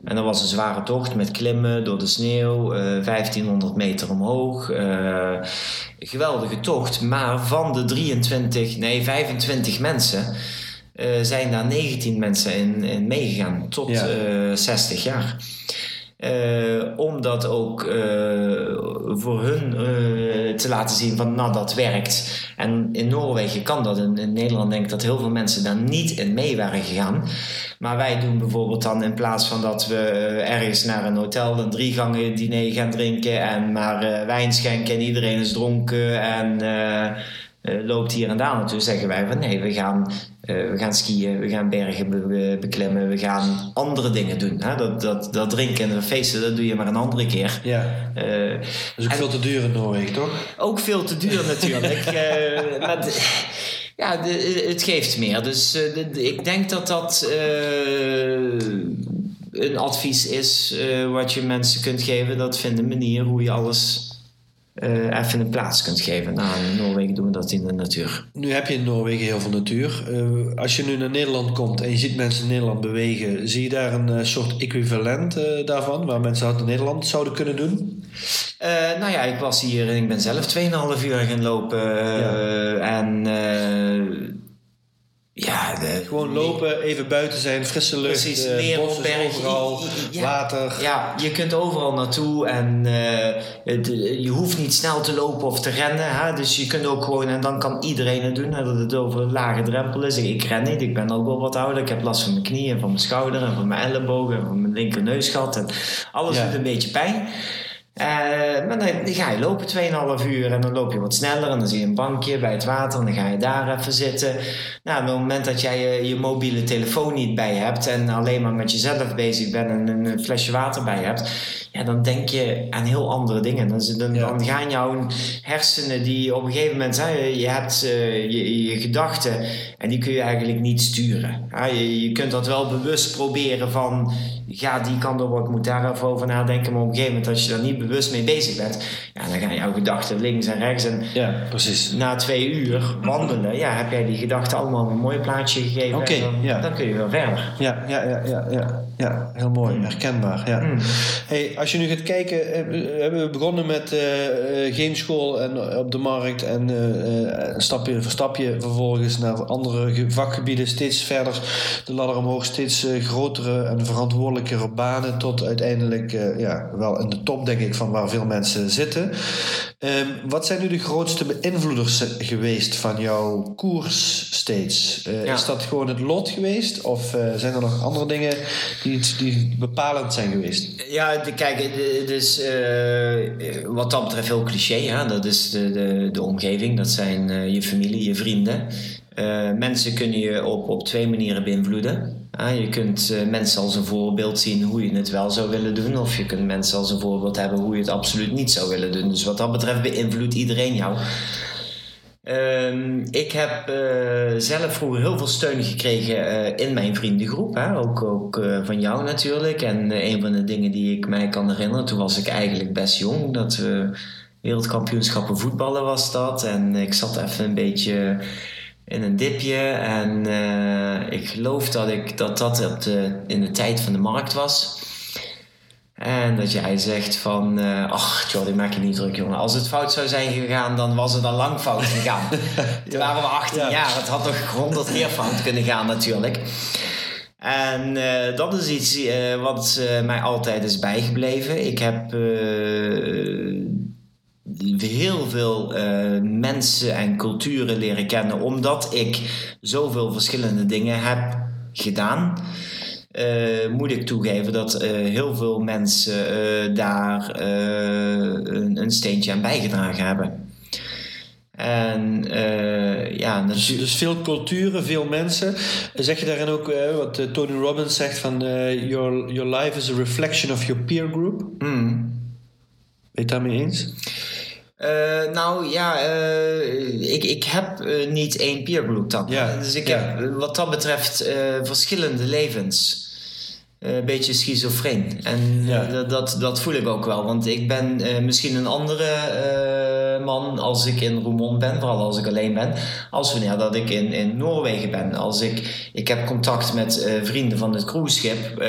En dat was een zware tocht met klimmen door de sneeuw, uh, 1500 meter omhoog. Geweldige tocht, maar van de 23, nee 25 mensen uh, zijn daar 19 mensen in, in meegegaan tot ja. 60 jaar. Uh, om dat ook uh, voor hun uh, te laten zien van nou dat werkt. En in Noorwegen kan dat. In, Nederland denk ik dat heel veel mensen daar niet in mee waren gegaan. Maar wij doen bijvoorbeeld dan in plaats van dat we ergens naar een hotel een drie gangen diner gaan drinken en maar wijn schenken en iedereen is dronken en loopt hier en daar naartoe, zeggen wij van nee, we gaan, we gaan skiën, we gaan bergen be beklimmen, we gaan andere dingen doen. Hè? Dat, dat, dat drinken en feesten, dat doe je maar een andere keer. Ja. Uh, dat is ook veel te duur in Noorwegen, toch? Ook veel te duur natuurlijk. maar de, ja, het geeft meer. Dus de, ik denk dat dat een advies is wat je mensen kunt geven. Dat vindt een manier hoe je alles uh, even een plaats kunt geven. Nou, in Noorwegen doen we dat in de natuur. Nu heb je in Noorwegen heel veel natuur. Uh, als je nu naar Nederland komt en je ziet mensen in Nederland bewegen, zie je daar een uh, soort equivalent daarvan, waar mensen in Nederland zouden kunnen doen? nou ja, ik was hier en ik ben zelf 2,5 uur gaan lopen. Ja. En ja, de, gewoon lopen, even buiten zijn, frisse lucht, Precies, uh, bossen overal, ja, water. Ja, je kunt overal naartoe en uh, het, je hoeft niet snel te lopen of te rennen. Hè? Dus je kunt ook gewoon, en dan kan iedereen het doen, hè, dat het over een lage drempel is. Ik, ik ren niet, ik ben ook wel wat ouder. Ik heb last van mijn knieën, van mijn schouder en van mijn ellebogen en van mijn linker neusgat. En alles ja. doet een beetje pijn. Uh, maar dan, dan, ga je lopen 2,5 uur en dan loop je wat sneller en dan zie je een bankje bij het water en dan ga je daar even zitten. Nou, op het moment dat jij je, je mobiele telefoon niet bij hebt en alleen maar met jezelf bezig bent en een flesje water bij hebt, ja, dan denk je aan heel andere dingen. Dan, dan, ja. dan gaan jouw hersenen die op een gegeven moment, hè, je hebt uh, je, je, gedachten en die kun je eigenlijk niet sturen. Ja, je, je kunt dat wel bewust proberen van, ga die kant op, ik moet daar even over nadenken, maar op een gegeven moment als je daar niet bewust mee bezig bent, ja, dan gaan jouw gedachten links en rechts. En ja, precies. na twee uur wandelen, ja, heb jij die gedachten allemaal een mooi plaatje gegeven. Oké, dan, ja. dan kun je wel verder. Ja, ja, ja, ja, ja, ja heel mooi, mm. herkenbaar. Ja. Mm. Hey, als je nu gaat kijken, hebben we begonnen met uh, geen school en op de markt en uh, stapje voor stapje vervolgens naar andere vakgebieden, steeds verder de ladder omhoog, steeds grotere en verantwoordelijkere banen tot uiteindelijk ja, wel in de top, denk ik, van waar veel mensen zitten. Um, wat zijn nu de grootste beïnvloeders geweest van jouw koers steeds? Ja. Is dat gewoon het lot geweest? Of zijn er nog andere dingen die, die bepalend zijn geweest? Ja, de, kijk, het is uh, wat dat betreft heel cliché. Hè? Dat is de, de, de omgeving, dat zijn je familie, je vrienden. mensen kunnen je op, op twee manieren beïnvloeden. je kunt mensen als een voorbeeld zien hoe je het wel zou willen doen, of je kunt mensen als een voorbeeld hebben hoe je het absoluut niet zou willen doen. Dus wat dat betreft beïnvloedt iedereen jou. Um, ik heb uh, zelf vroeger heel veel steun gekregen uh, in mijn vriendengroep. Hè? Ook, ook uh, van jou natuurlijk. En een van de dingen die ik mij kan herinneren, toen was ik eigenlijk best jong. Dat we wereldkampioenschappen voetballen was dat. En ik zat even een beetje in een dipje. En ik geloof dat ik, dat, dat in de tijd van de markt was. En dat jij zegt van, eh, ach Jordi, maak je niet druk jongen. Als het fout zou zijn gegaan, dan was het al lang fout gegaan. Toen waren we 18 Ja. jaar. Het had nog honderd keer fout kunnen gaan natuurlijk. En eh, dat is iets eh, wat mij altijd is bijgebleven. Ik heb heel veel mensen en culturen leren kennen, omdat ik zoveel verschillende dingen heb gedaan. Eh, moet ik toegeven dat eh, heel veel mensen eh, daar een, een steentje aan bijgedragen hebben. En ja, Dus, dus veel culturen, veel mensen. Zeg je daarin ook wat Tony Robbins zegt van your, your life is a reflection of your peer group? Mm. Ben je het daarmee eens? Eh, nou ja, eh, ik, ik heb eh, niet één peergroup dan. Ja, Dus ik ja. heb wat dat betreft verschillende levens. Een beetje schizofreen. En Ja. dat, dat, voel ik ook wel. Want ik ben misschien een andere man als ik in Roermond ben. Vooral als ik alleen ben. Als wanneer dat ik in, in Noorwegen ben. Als ik, ik heb contact met vrienden van het cruiseschip.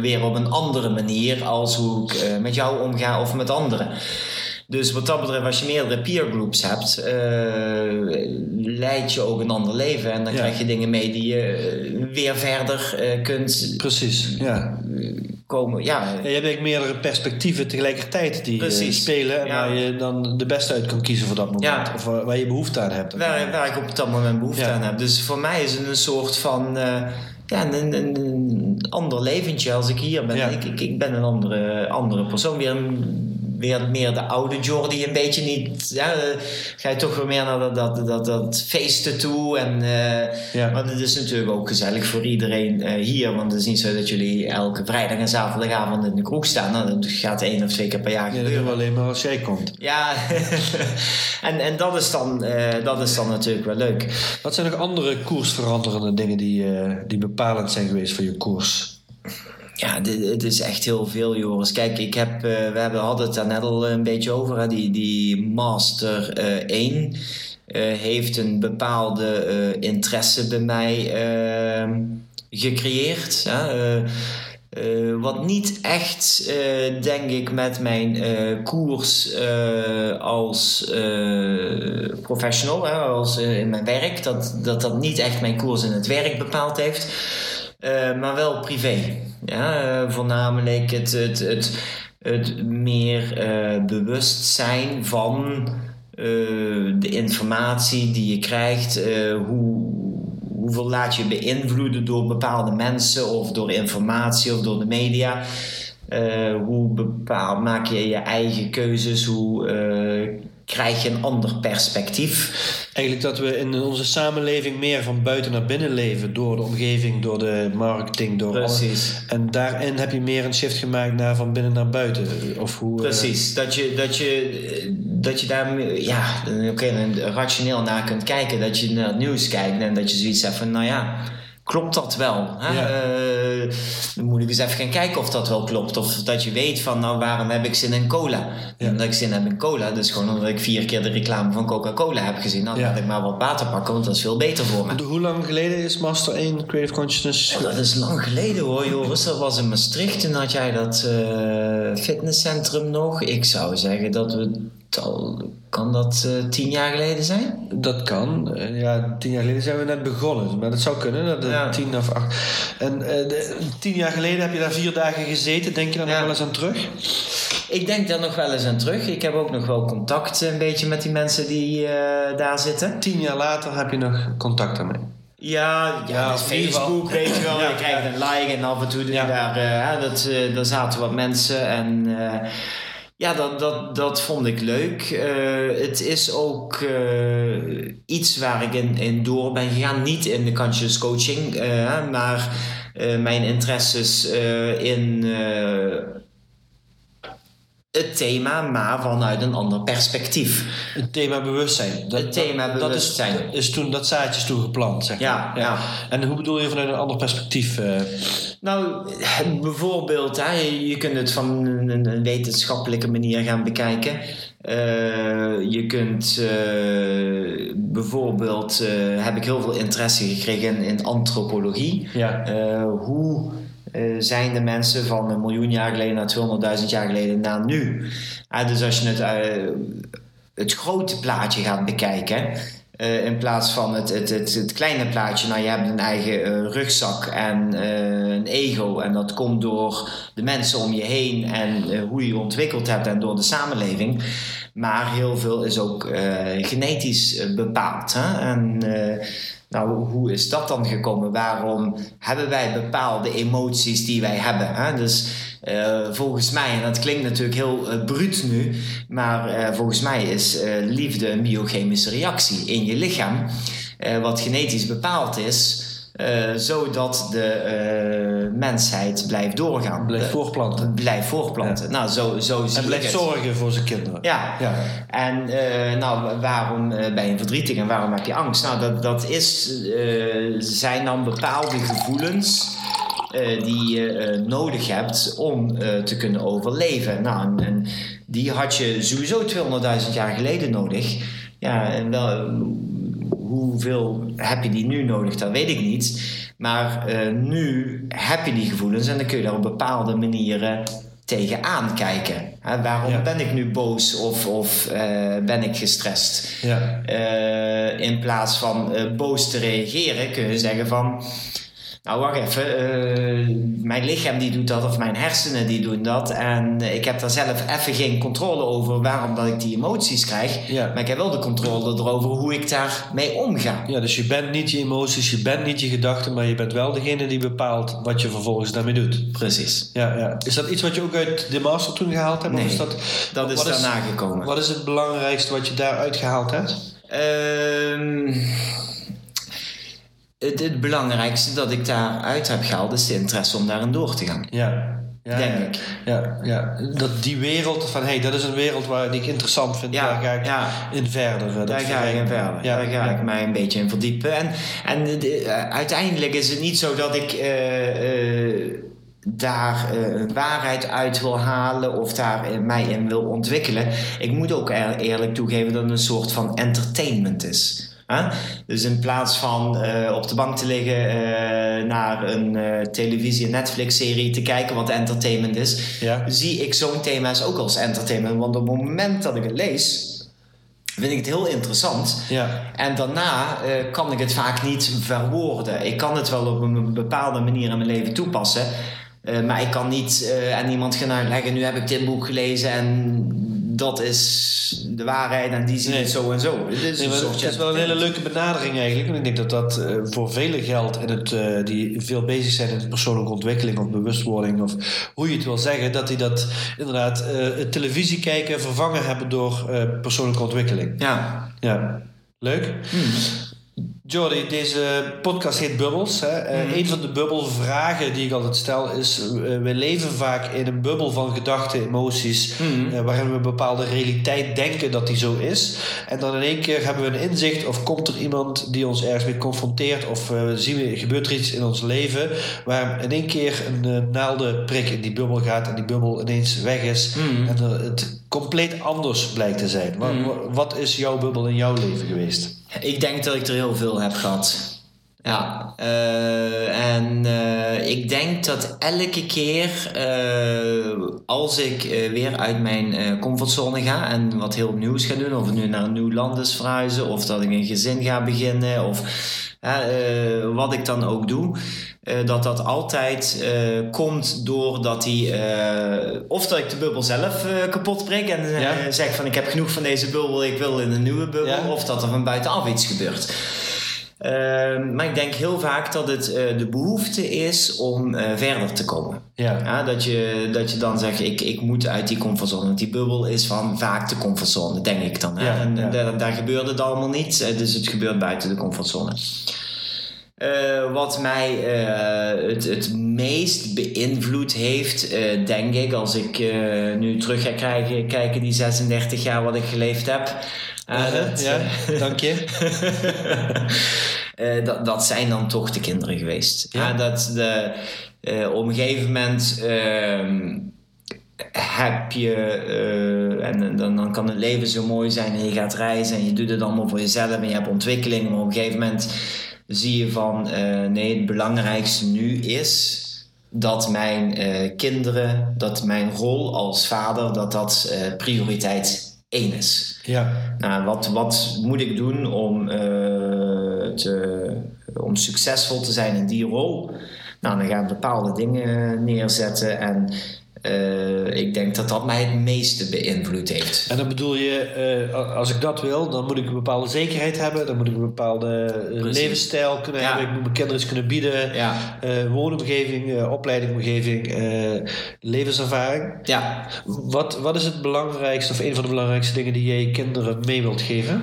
weer op een andere manier als hoe ik met jou omga of met anderen. Dus wat dat betreft, als je meerdere peergroups hebt, eh, leid je ook een ander leven. En dan Ja. krijg je dingen mee die je eh, weer verder eh, kunt Precies, ja. komen. Ja, Ja, je hebt eigenlijk meerdere perspectieven tegelijkertijd die spelen. En Ja. waar je dan de beste uit kan kiezen voor dat moment. Of waar, waar je behoefte aan hebt. waar, waar ik op dat moment behoefte aan heb. Dus voor mij is het een soort van. ja, een, een, een ander leventje als ik hier ben. Ja. Ik, ik, ik ben een andere, andere persoon. Weer, een- weer meer de oude Jordi. Een beetje niet. Ja, eh, ga je toch weer meer naar dat, dat, dat, dat feesten toe. En, eh, Ja. Maar het is natuurlijk ook gezellig voor iedereen eh, hier. Want het is niet zo dat jullie elke vrijdag en zaterdagavond in de kroeg staan. Nou, dat gaat één of twee keer per jaar Ja, dat gebeuren. doen we alleen maar als jij komt. Ja, en, en dat, is dan, dat is dan natuurlijk wel leuk. Wat zijn nog andere koersveranderende dingen die, die bepalend zijn geweest voor je koers? Ja, het is echt heel veel, Joris. Kijk, ik heb, eh, we hebben, hadden het daar net al een beetje over. Hè? Die, die Master eh 1 eh, heeft een bepaalde eh, interesse bij mij eh, gecreëerd. Hè? Eh, eh, wat niet echt, eh, denk ik, met mijn eh, koers eh, als eh, professional, hè, als eh, in mijn werk, dat, dat dat niet echt mijn koers in het werk bepaald heeft. Eh, maar wel privé. Ja, eh, voornamelijk het, het, het, het meer eh, bewustzijn van de informatie die je krijgt. hoe, hoeveel laat je beïnvloeden door bepaalde mensen of door informatie of door de media. Hoe bepaal, maak je je eigen keuzes? Hoe krijg je een ander perspectief? Eigenlijk dat we in onze samenleving meer van buiten naar binnen leven. Door de omgeving, door de marketing, door Precies. En daarin heb je meer een shift gemaakt naar van binnen naar buiten. Of hoe, eh, Precies, dat je, dat je, dat je daar ja, oké, rationeel naar kunt kijken. Dat je naar het nieuws kijkt en dat je zoiets hebt van, nou ja, klopt dat wel? Hè? Ja. Eh, dan moet ik eens even gaan kijken of dat wel klopt. Of dat je weet van, nou waarom heb ik zin in cola? Ja. Omdat ik zin heb in cola, dus gewoon omdat ik vier keer de reclame van Coca-Cola heb gezien. Nou, Ja. laat ik maar wat water pakken, want dat is veel beter voor me. Hoe lang geleden is Master 1 Creative Consciousness? Oh, dat is lang geleden hoor, Joris. Dat was in Maastricht. Toen had jij dat eh, fitnesscentrum nog. Ik zou zeggen dat we. Al- Kan dat eh, tien jaar geleden zijn? Dat kan. Eh, Ja, tien jaar geleden zijn we net begonnen. Maar dat zou kunnen. Dat Ja. tien of acht. En eh, de- tien jaar geleden heb je daar vier dagen gezeten. Denk je daar nog wel eens aan terug? Ik denk daar nog wel eens aan terug. Ik heb ook nog wel contact een beetje met die mensen die daar zitten. Tien jaar later heb je nog contact daarmee. Ja, ja. Facebook, weet je wel. Ja, je krijgt een like en af en toe Ja. daar, dat, daar zaten wat mensen en ja, dat, dat, dat vond ik leuk. Eh, het is ook eh, iets waar ik in, in door ben gegaan. Niet in de conscious coaching, eh, maar mijn interesses in het thema, maar vanuit een ander perspectief. Het thema bewustzijn. Dat, Het thema dat- dat bewustzijn. is, is toen, dat zaadje is toen geplant, zeg Ja, maar. ja. En hoe bedoel je vanuit een ander perspectief? eh? Nou, bijvoorbeeld, hè, je- kunt het van een, wetenschappelijke manier gaan bekijken. Eh, je kunt eh, bijvoorbeeld, heb ik heel veel interesse gekregen in, in antropologie. ja. Eh, hoe zijn de mensen van een miljoen jaar geleden naar 200.000 jaar geleden naar nu. dus als je het, het grote plaatje gaat bekijken, uh, in plaats van het, het, het, het, kleine plaatje, nou je hebt een eigen rugzak en een ego. En dat komt door de mensen om je heen en hoe je je ontwikkeld hebt en door de samenleving. Maar heel veel is ook genetisch bepaald. Hè? En nou, hoe is dat dan gekomen? Waarom hebben wij bepaalde emoties die wij hebben? Hè? Dus uh, volgens mij, en dat klinkt natuurlijk heel uh, bruut nu, maar uh, volgens mij is liefde een biochemische reactie in je lichaam, wat genetisch bepaald is. Zodat de mensheid blijft doorgaan. Blijft voortplanten. Blijft voortplanten. Ja. Nou, zo, zo zie en blijft zorgen voor zijn kinderen. Ja. ja. En nou, waarom ben je verdrietig en waarom heb je angst? Nou, dat, dat is, zijn dan bepaalde gevoelens die je nodig hebt om te kunnen overleven. Nou, en, die had je sowieso 200.000 jaar geleden nodig. Ja, en wel, hoeveel heb je die nu nodig, dat weet ik niet. Maar nu heb je die gevoelens en dan kun je daar op bepaalde manieren tegenaan kijken. Hè, waarom ja. ben ik nu boos of, of ben ik gestrest? Ja. in plaats van boos te reageren kun je zeggen van nou wacht even, uh, mijn lichaam die doet dat of mijn hersenen die doen dat. En ik heb daar zelf even geen controle over waarom dat ik die emoties krijg. Ja. Maar ik heb wel de controle erover hoe ik daarmee omga. Ja, dus je bent niet je emoties, je bent niet je gedachten, maar je bent wel degene die bepaalt wat je vervolgens daarmee doet. Precies. Ja, ja. Is dat iets wat je ook uit de master toen gehaald hebt? Nee, of is dat, dat is daarna gekomen. Wat is het belangrijkste wat je daaruit gehaald hebt? Ehm het, het, belangrijkste dat ik daaruit heb gehaald is de interesse om daarin door te gaan. Ja. Ja, denk ik. Ja, ja, dat die wereld van hé, hey, dat is een wereld waar die ik interessant vind. Ja, daar ga ik ja. in verder. Daar ga ik in verder. Daar ga ik mij een beetje in verdiepen. En, en uh, uiteindelijk is het niet zo dat ik uh, uh, daar een waarheid uit wil halen of daar mij in wil ontwikkelen. Ik moet ook eerlijk toegeven dat het een soort van entertainment is. Dus in plaats van uh, op de bank te liggen uh, naar een uh, televisie- en Netflix-serie te kijken wat entertainment is, ja. zie ik zo'n thema's ook als entertainment. Want op het moment dat ik het lees, vind ik het heel interessant. Ja. En daarna kan ik het vaak niet verwoorden. Ik kan het wel op een bepaalde manier in mijn leven toepassen. maar ik kan niet aan iemand gaan uitleggen: nu heb ik dit boek gelezen en dat is de waarheid en die zien het zo en zo. Het is, het is wel een hele leuke benadering eigenlijk. En ik denk dat dat uh, voor velen geldt in het, uh, die veel bezig zijn in persoonlijke ontwikkeling of bewustwording of hoe je het wil zeggen, dat die dat inderdaad uh, televisie kijken vervangen hebben door persoonlijke ontwikkeling. Ja. Ja. Leuk. Hmm. Jordi, deze podcast heet Bubbels. Hè? Mm. een van de bubbelvragen die ik altijd stel is: uh, we leven vaak in een bubbel van gedachten, emoties, mm. waarin we een bepaalde realiteit denken dat die zo is. En dan in één keer hebben we een inzicht of komt er iemand die ons ergens mee confronteert of zien we, gebeurt er iets in ons leven waar in één keer een naaldenprik in die bubbel gaat en die bubbel ineens weg is mm. en het compleet anders blijkt te zijn. Wat, wat is jouw bubbel in jouw leven geweest? Ik denk dat ik er heel veel heb gehad. Ja, uh, en uh, ik denk dat elke keer uh, als ik weer uit mijn comfortzone ga en wat heel nieuws ga doen, of nu naar een nieuw land is verhuizen, of dat ik een gezin ga beginnen, of wat ik dan ook doe, dat dat altijd komt doordat hij, of dat ik de bubbel zelf kapot breek en ja. zeg van ik heb genoeg van deze bubbel, ik wil in een nieuwe bubbel, ja. of dat er van buitenaf iets gebeurt. Ehm, maar ik denk heel vaak dat het uh, de behoefte is om uh, verder te komen. Ja. ja. dat, je, dat je dan zegt, ik, ik moet uit die comfortzone. Want die bubbel is van vaak de comfortzone, denk ik dan. Hè? Ja, en ja. Daar, daar gebeurt het allemaal niet, eh, dus het gebeurt buiten de comfortzone. Uh, wat mij uh, het, het meest beïnvloed heeft, uh, denk ik, als ik nu terug ga krijgen, kijken die 36 jaar wat ik geleefd heb, uh, ja, dank je. uh, dat, dat zijn dan toch de kinderen geweest. Ja. dat de, op een gegeven moment ehm, heb je, en dan, dan kan het leven zo mooi zijn en je gaat reizen en je doet het allemaal voor jezelf en je hebt ontwikkeling, maar op een gegeven moment zie je van nee, het belangrijkste nu is dat mijn eh, kinderen, dat mijn rol als vader, dat dat eh, prioriteit één is. Ja. Nou, wat, wat moet ik doen om, eh, te, om succesvol te zijn in die rol? Nou, dan ga ik bepaalde dingen neerzetten en eh, ik denk dat dat mij het meeste beïnvloed heeft. En dan bedoel je, eh, als ik dat wil, dan moet ik een bepaalde zekerheid hebben. Dan moet ik een bepaalde eh, Precies. levensstijl kunnen Ja. hebben. Ik moet mijn kinderen iets kunnen bieden. Ja. Eh, woonomgeving, opleidingomgeving, levenservaring. Ja, Wat, wat is het belangrijkste of een van de belangrijkste dingen die jij je kinderen mee wilt geven?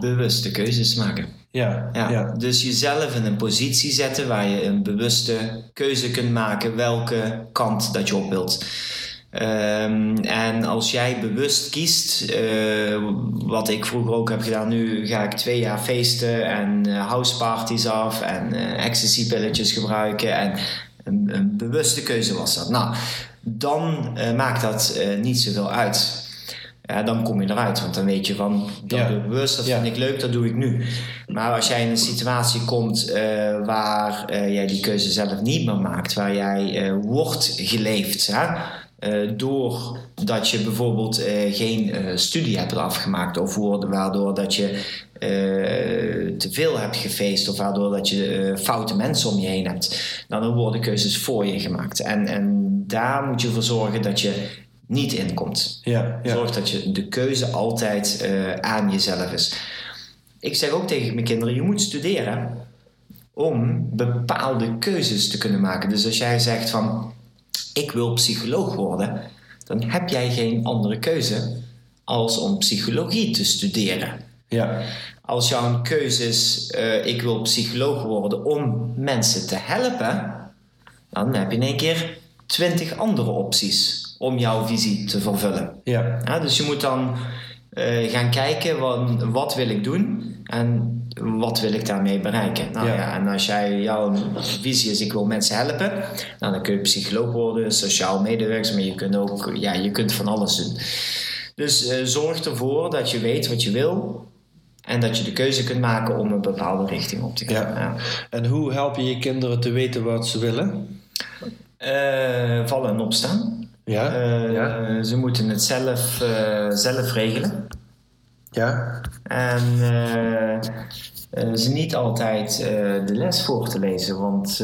bewuste keuzes maken. Ja, Ja. ja. Dus jezelf in een positie zetten waar je een bewuste keuze kunt maken welke kant dat je op wilt. Ehm, en als jij bewust kiest, eh, wat ik vroeger ook heb gedaan, nu ga ik twee jaar feesten en eh, houseparties af en eh ecstasy-pilletjes gebruiken. En een, een bewuste keuze was dat. Nou, dan maakt dat niet zoveel uit. Ja, dan kom je eruit, want dan weet je van dat Ja. bewust, dat Ja. vind ik leuk, dat doe ik nu. Maar als jij in een situatie komt eh, waar eh, jij die keuze zelf niet meer maakt, waar jij eh, wordt geleefd, hè? doordat je bijvoorbeeld geen studie hebt afgemaakt, of waardoor dat je te veel hebt gefeest, of waardoor dat je foute mensen om je heen hebt, dan worden keuzes voor je gemaakt. En, en daar moet je voor zorgen dat je niet inkomt. ja, ja. Zorg dat je de keuze altijd eh, aan jezelf is. Ik zeg ook tegen mijn kinderen: je moet studeren om bepaalde keuzes te kunnen maken. Dus als jij zegt van ik wil psycholoog worden, dan heb jij geen andere keuze als om psychologie te studeren. ja. Als jouw keuze is eh, ik wil psycholoog worden om mensen te helpen, dan heb je in één keer twintig andere opties om jouw visie te vervullen. ja. Ja, dus je moet dan eh, gaan kijken wat, wat wil ik doen en wat wil ik daarmee bereiken. Nou, Ja. ja. en als jij jouw visie is ik wil mensen helpen, nou, dan kun je psycholoog worden, sociaal medewerker, maar je kunt ook ja, je kunt van alles doen. Dus eh, zorg ervoor dat je weet wat je wil en dat je de keuze kunt maken om een bepaalde richting op te gaan. Ja. En hoe help je je kinderen te weten wat ze willen? Eh, vallen en opstaan. Ja, Eh, ja. Ze moeten het zelf, eh, zelf regelen. ja. En eh, ze niet altijd de les voor te lezen. Want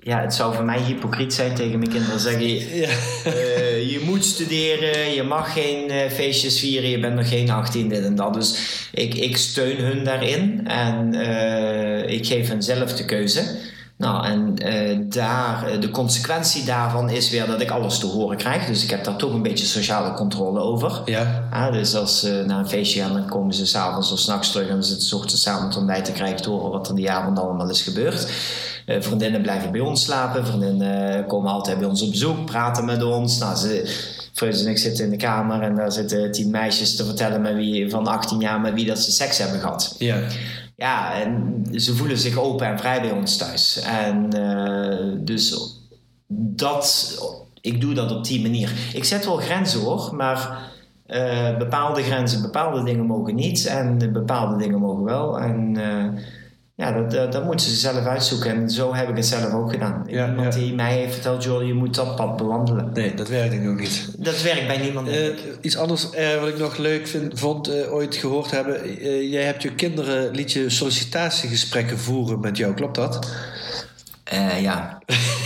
ja, het zou voor mij hypocriet zijn tegen mijn kinderen zeggen... Ja. eh, je moet studeren, je mag geen feestjes vieren, je bent nog geen 18, dit en dat. Dus ik, ik steun hun daarin en ik geef hen zelf de keuze. Nou, en eh, daar, eh, de consequentie daarvan is weer dat ik alles te horen krijg. Dus ik heb daar toch een beetje sociale controle over. Ja. Dus als ze naar een feestje gaan, dan komen ze s'avonds of s'nachts terug en dan zitten ze ochtends samen het ontbijt te krijgen te horen wat er die avond allemaal is gebeurd. Eh, vriendinnen blijven bij ons slapen, vriendinnen komen altijd bij ons op bezoek, praten met ons. Nou, ze, Freus en ik zitten in de kamer en daar zitten tien meisjes te vertellen met wie, van 18 jaar met wie dat ze seks hebben gehad. Ja. Ja, en ze voelen zich open en vrij bij ons thuis. En eh, dus dat, ik doe dat op die manier. Ik zet wel grenzen hoor, maar eh, bepaalde grenzen, bepaalde dingen mogen niet en bepaalde dingen mogen wel. En eh, ja, dat, dat, dat moeten ze zelf uitzoeken. En zo heb ik het zelf ook gedaan. Ja, Iemand ja. die mij heeft verteld, joh, je moet dat pad bewandelen. Nee, dat werkt ik ook niet. Dat werkt bij niemand. Eh, iets anders eh, wat ik nog leuk vind, vond eh, ooit gehoord hebben. Eh, jij hebt je kinderen, liet je sollicitatiegesprekken voeren met jou, klopt dat? Eh, ja,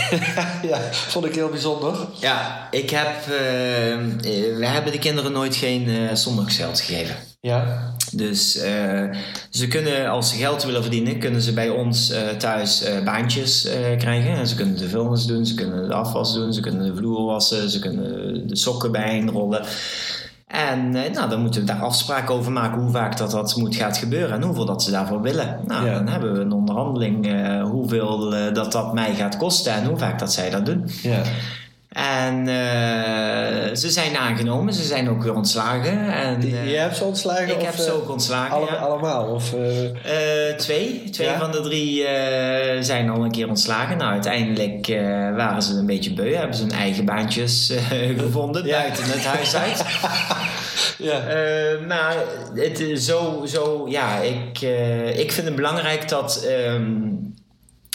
ja, vond ik heel bijzonder. Ja, ik heb, eh, eh, we hebben de kinderen nooit geen eh zondagsgeld gegeven. Ja. Dus eh, ze kunnen, als ze geld willen verdienen, kunnen ze bij ons eh, thuis eh, baantjes krijgen. En ze kunnen de vuilnis doen, ze kunnen de afwas doen, ze kunnen de vloer wassen, ze kunnen de sokken bijeenrollen. En nou, dan moeten we daar afspraken over maken hoe vaak dat, dat moet gaat gebeuren en hoeveel dat ze daarvoor willen. Nou, Ja. dan hebben we een onderhandeling hoeveel dat dat mij gaat kosten en hoe vaak dat zij dat doen. Ja. En eh, ze zijn aangenomen, ze zijn ook weer ontslagen. En, eh, Jij hebt ze ontslagen? ik of, heb ze eh, ook ontslagen. alle- ja. Allemaal? Of, eh, Eh, twee. Twee Ja? van de drie eh, zijn al een keer ontslagen. Nou, uiteindelijk eh, waren ze een beetje beu. Hebben ze hun eigen baantjes eh, gevonden Ja. buiten het huis uit. ja. Eh, maar het zo, zo, ja, ik, eh, ik vind het belangrijk dat ehm,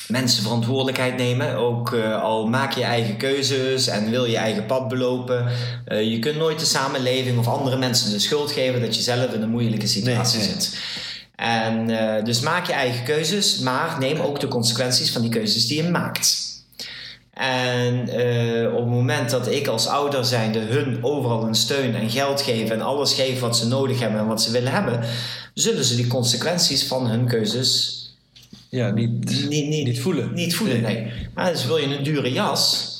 mensen verantwoordelijkheid nemen. Ook uh, al maak je eigen keuzes en wil je eigen pad belopen. Uh, je kunt nooit de samenleving of andere mensen de schuld geven dat je zelf in een moeilijke situatie nee, nee. zit. En uh, dus maak je eigen keuzes, maar neem ook de consequenties van die keuzes die je maakt. En op het moment dat ik als ouder zijnde hun overal een steun en geld geef en alles geef wat ze nodig hebben en wat ze willen hebben, zullen ze die consequenties van hun keuzes ja, niet, niet, niet, niet voelen. Niet voelen, nee. Maar dus wil je een dure jas.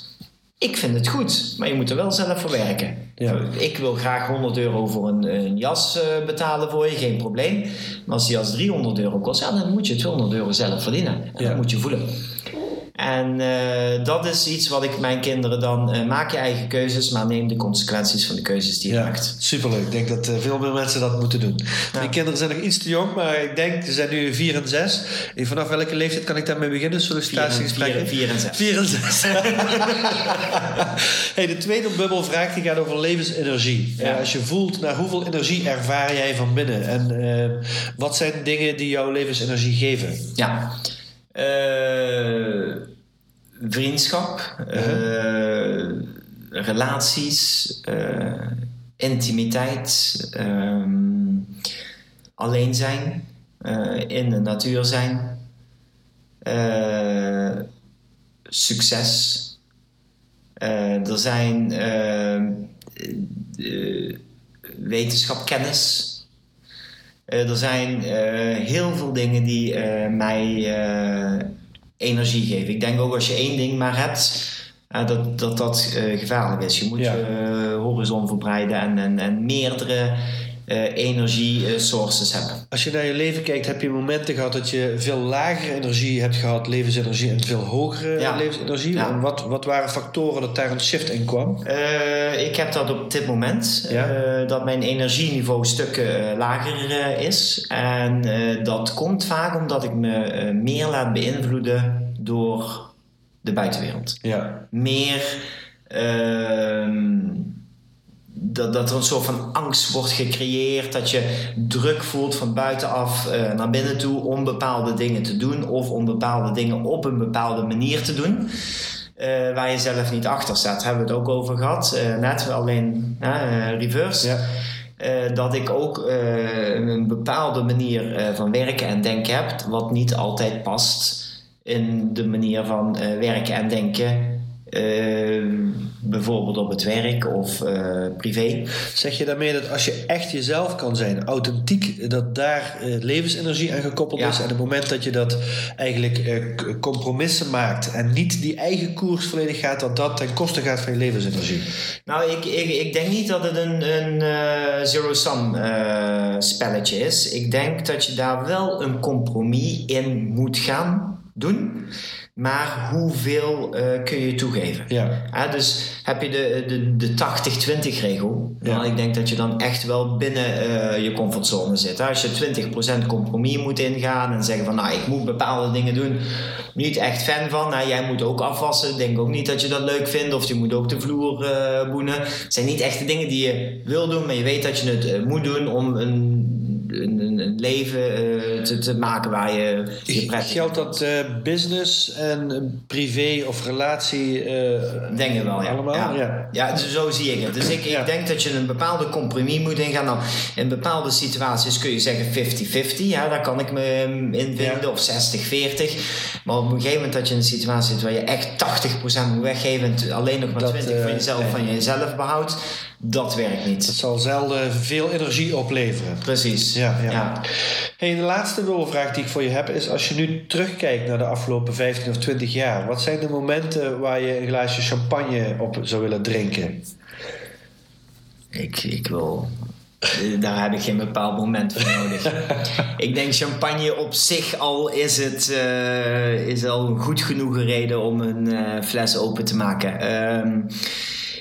Ik vind het goed, maar je moet er wel zelf voor werken. Ja. Ik wil graag 100 euro voor een, een jas uh, betalen voor je, geen probleem. Maar als die jas 300 euro kost, ja, dan moet je 200 euro zelf verdienen. En ja. dat moet je voelen. En uh, dat is iets wat ik mijn kinderen dan... Uh, maak je eigen keuzes, maar neem de consequenties van de keuzes die je ja, maakt. Superleuk. Ik denk dat uh, veel meer mensen dat moeten doen. Ja. Mijn kinderen zijn nog iets te jong, maar ik denk... Ze zijn nu 4 en 6. En vanaf welke leeftijd kan ik daarmee beginnen? Sollicitatiegesprekken? 4 en 6. 4 en 6. hey, de tweede bubbel vraag die gaat over levensenergie. Ja. als je voelt, naar hoeveel energie ervaar jij van binnen? En wat zijn dingen die jouw levensenergie geven? Ja. Uh, vriendschap, uh, relaties, uh, intimiteit, um, alleen zijn, in de natuur zijn, succes. er zijn wetenschap, kennis. Uh, er zijn uh, heel veel dingen die uh, mij energie geven. Ik denk ook als je één ding maar hebt, dat dat, dat gevaarlijk is. Je moet ja. je horizon verbreiden en, en, en meerdere uh, energie-sources hebben. Als je naar je leven kijkt, heb je momenten gehad dat je veel lagere energie hebt gehad, levensenergie, en veel hogere ja. levensenergie? Ja. En wat, wat waren factoren dat daar een shift in kwam? Uh, ik heb dat op dit moment, ja? uh, dat mijn energieniveau stukken lager is. En dat komt vaak omdat ik me meer laat beïnvloeden door de buitenwereld. Ja. Meer. Dat, dat er een soort van angst wordt gecreëerd, dat je druk voelt van buitenaf uh, naar binnen toe om bepaalde dingen te doen of om bepaalde dingen op een bepaalde manier te doen. Uh, waar je zelf niet achter staat. Daar hebben we het ook over gehad. Uh, net alleen reverse. Ja. dat ik ook een bepaalde manier van werken en denken heb, wat niet altijd past in de manier van werken en denken Ehm, bijvoorbeeld op het werk of uh, privé. Zeg je daarmee dat als je echt jezelf kan zijn, authentiek, dat daar uh, levensenergie aan gekoppeld is? En op het moment dat je dat eigenlijk uh, compromissen maakt en niet die eigen koers volledig gaat, dat dat ten koste gaat van je levensenergie? Nou, ik, ik, ik denk niet dat het een, een zero-sum spelletje is. Ik denk dat je daar wel een compromis in moet gaan doen maar hoeveel uh, kun je toegeven? Ja. dus heb je de, de, de 80-20 regel, ja. ik denk dat je dan echt wel binnen uh, je comfortzone zit. Als je 20% compromis moet ingaan en zeggen van nou ik moet bepaalde dingen doen, niet echt fan van. Nou, jij moet ook afwassen, ik denk ook niet dat je dat leuk vindt of je moet ook de vloer uh, boenen. Het zijn niet echt de dingen die je wil doen, maar je weet dat je het moet doen om een, een leven uh, te, te, maken waar je je prettig Geldt dat uh, business en privé of relatie? Uh, denk ik wel, ja. Allemaal? Ja, ja. ja dus zo zie ik het. Dus ik, ja. ik denk dat je een bepaalde compromis moet ingaan. Nou, in bepaalde situaties kun je zeggen 50-50. Ja, daar kan ik me in vinden. Of 60-40. Maar op een gegeven moment dat je in een situatie zit waar je echt 80% moet weggeven en alleen nog maar dat, 20 van jezelf, van jezelf behoudt dat werkt niet. Dat zal zelden veel energie opleveren. Precies. Ja, ja. ja. Hey, de laatste vraag die ik voor je heb is: als je nu terugkijkt naar de afgelopen 15 of 20 jaar, wat zijn de momenten waar je een glaasje champagne op zou willen drinken? Ik, ik wil. Daar heb ik geen bepaald moment voor nodig. ik denk champagne op zich al is het uh, is al een goed genoeg reden om een uh, fles open te maken. Uh,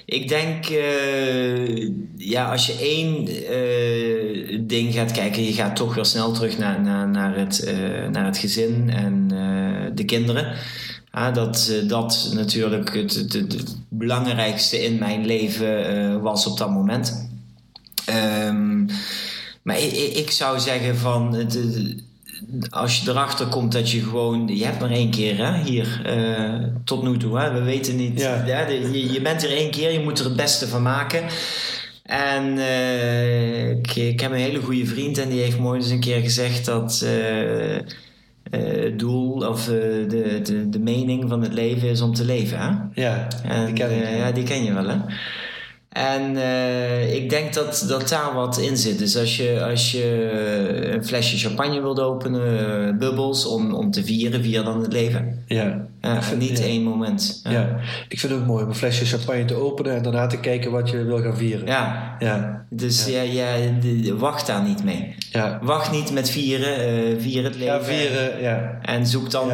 ik denk, uh, ja, als je één uh, ding gaat kijken, je gaat toch weer snel terug naar, naar, naar, het, uh, naar het gezin en de kinderen. Dat dat natuurlijk het, het, belangrijkste in mijn leven was op dat moment. Um, maar ik, ik, zou zeggen van. Het, als je erachter komt dat je gewoon, je hebt maar één keer hè, hier uh, tot nu toe. Hè, we weten niet, ja. de, je, je, bent er één keer, je moet er het beste van maken. En uh, ik, ik, heb een hele goede vriend en die heeft mooi eens een keer gezegd dat het doel of de, de, de mening van het leven is om te leven. Hè? Ja, en, die ken, ja, die ken je wel hè. En uh, ik denk dat, dat daar wat in zit. Dus als je, als je een flesje champagne wilt openen, uh, bubbels, om, om te vieren, vier dan het leven. Ja. Ja niet één moment. Ja. ik vind het ook mooi om een flesje champagne te openen en daarna te kijken wat je wil gaan vieren. Ja. ja. Dus ja. Ja, wacht daar niet mee. Ja. Wacht niet met vieren, uh, vier het leven. Ja, vieren, ja. En zoek dan...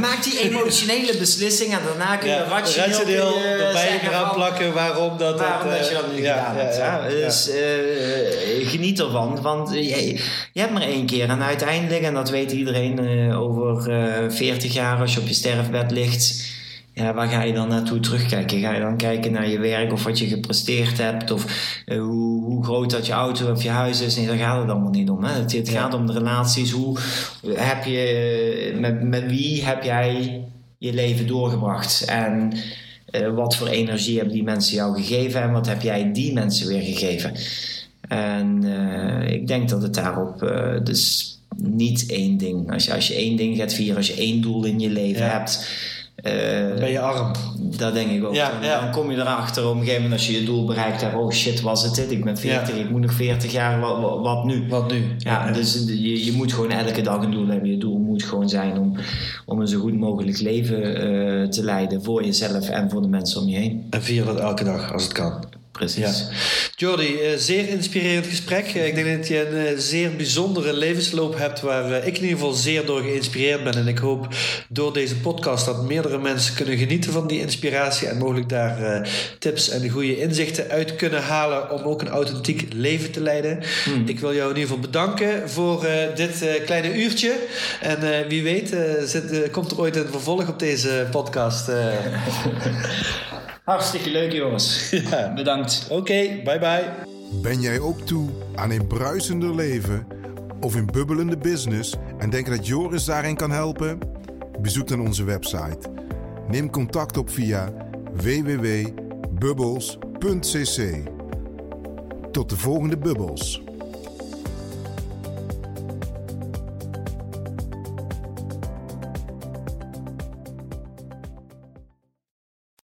Maak die emotionele beslissing en daarna kun je rationeel... Rationeel erbij eraan plakken waarom dat... Waarom dat je dat nu ja, gedaan hebt. Ja, dus uh, geniet ervan, want je, je, hebt maar één keer. En uiteindelijk, en dat weet iedereen uh, over uh, 40 jaar als je op je sterfbed ligt... Ja, waar ga je dan naartoe terugkijken? Ga je dan kijken naar je werk of wat je gepresteerd hebt of hoe, hoe, groot dat je auto of je huis is? Nee, daar gaat het allemaal niet om. Hè? Het, het gaat om de relaties. Hoe heb je, met, met wie heb jij je leven doorgebracht? En uh, wat voor energie hebben die mensen jou gegeven en wat heb jij die mensen weer gegeven? En uh, ik denk dat het daarop dus niet één ding. Als je, als je één ding gaat vieren, als je één doel in je leven ja. hebt. ben je arm. Dat denk ik ook. Ja, dan, ja. dan, kom je erachter op een gegeven moment als je je doel bereikt hebt. Oh shit, was het dit? Ik ben 40, ik moet nog 40 jaar. Wat, wat, wat nu? Wat nu? Ja, dus je, je moet gewoon elke dag een doel hebben. Je doel moet gewoon zijn om, om een zo goed mogelijk leven uh, te leiden. Voor jezelf en voor de mensen om je heen. En vier dat elke dag als het kan. Precies. Ja. Jordi, uh, zeer inspirerend gesprek. Uh, ik denk dat je een uh, zeer bijzondere levensloop hebt waar ik in ieder geval zeer door geïnspireerd ben. En ik hoop door deze podcast dat meerdere mensen kunnen genieten van die inspiratie en mogelijk daar tips en goede inzichten uit kunnen halen om ook een authentiek leven te leiden. Hmm. Ik wil jou in ieder geval bedanken voor dit kleine uurtje. En wie weet zit, komt er ooit een vervolg op deze podcast. Hartstikke leuk, jongens. Ja. Bedankt. Oké, okay, bye bye. Ben jij ook toe aan een bruisender leven of een bubbelende business en denk dat Joris daarin kan helpen? Bezoek dan onze website. Neem contact op via www.bubbles.cc. Tot de volgende bubbels.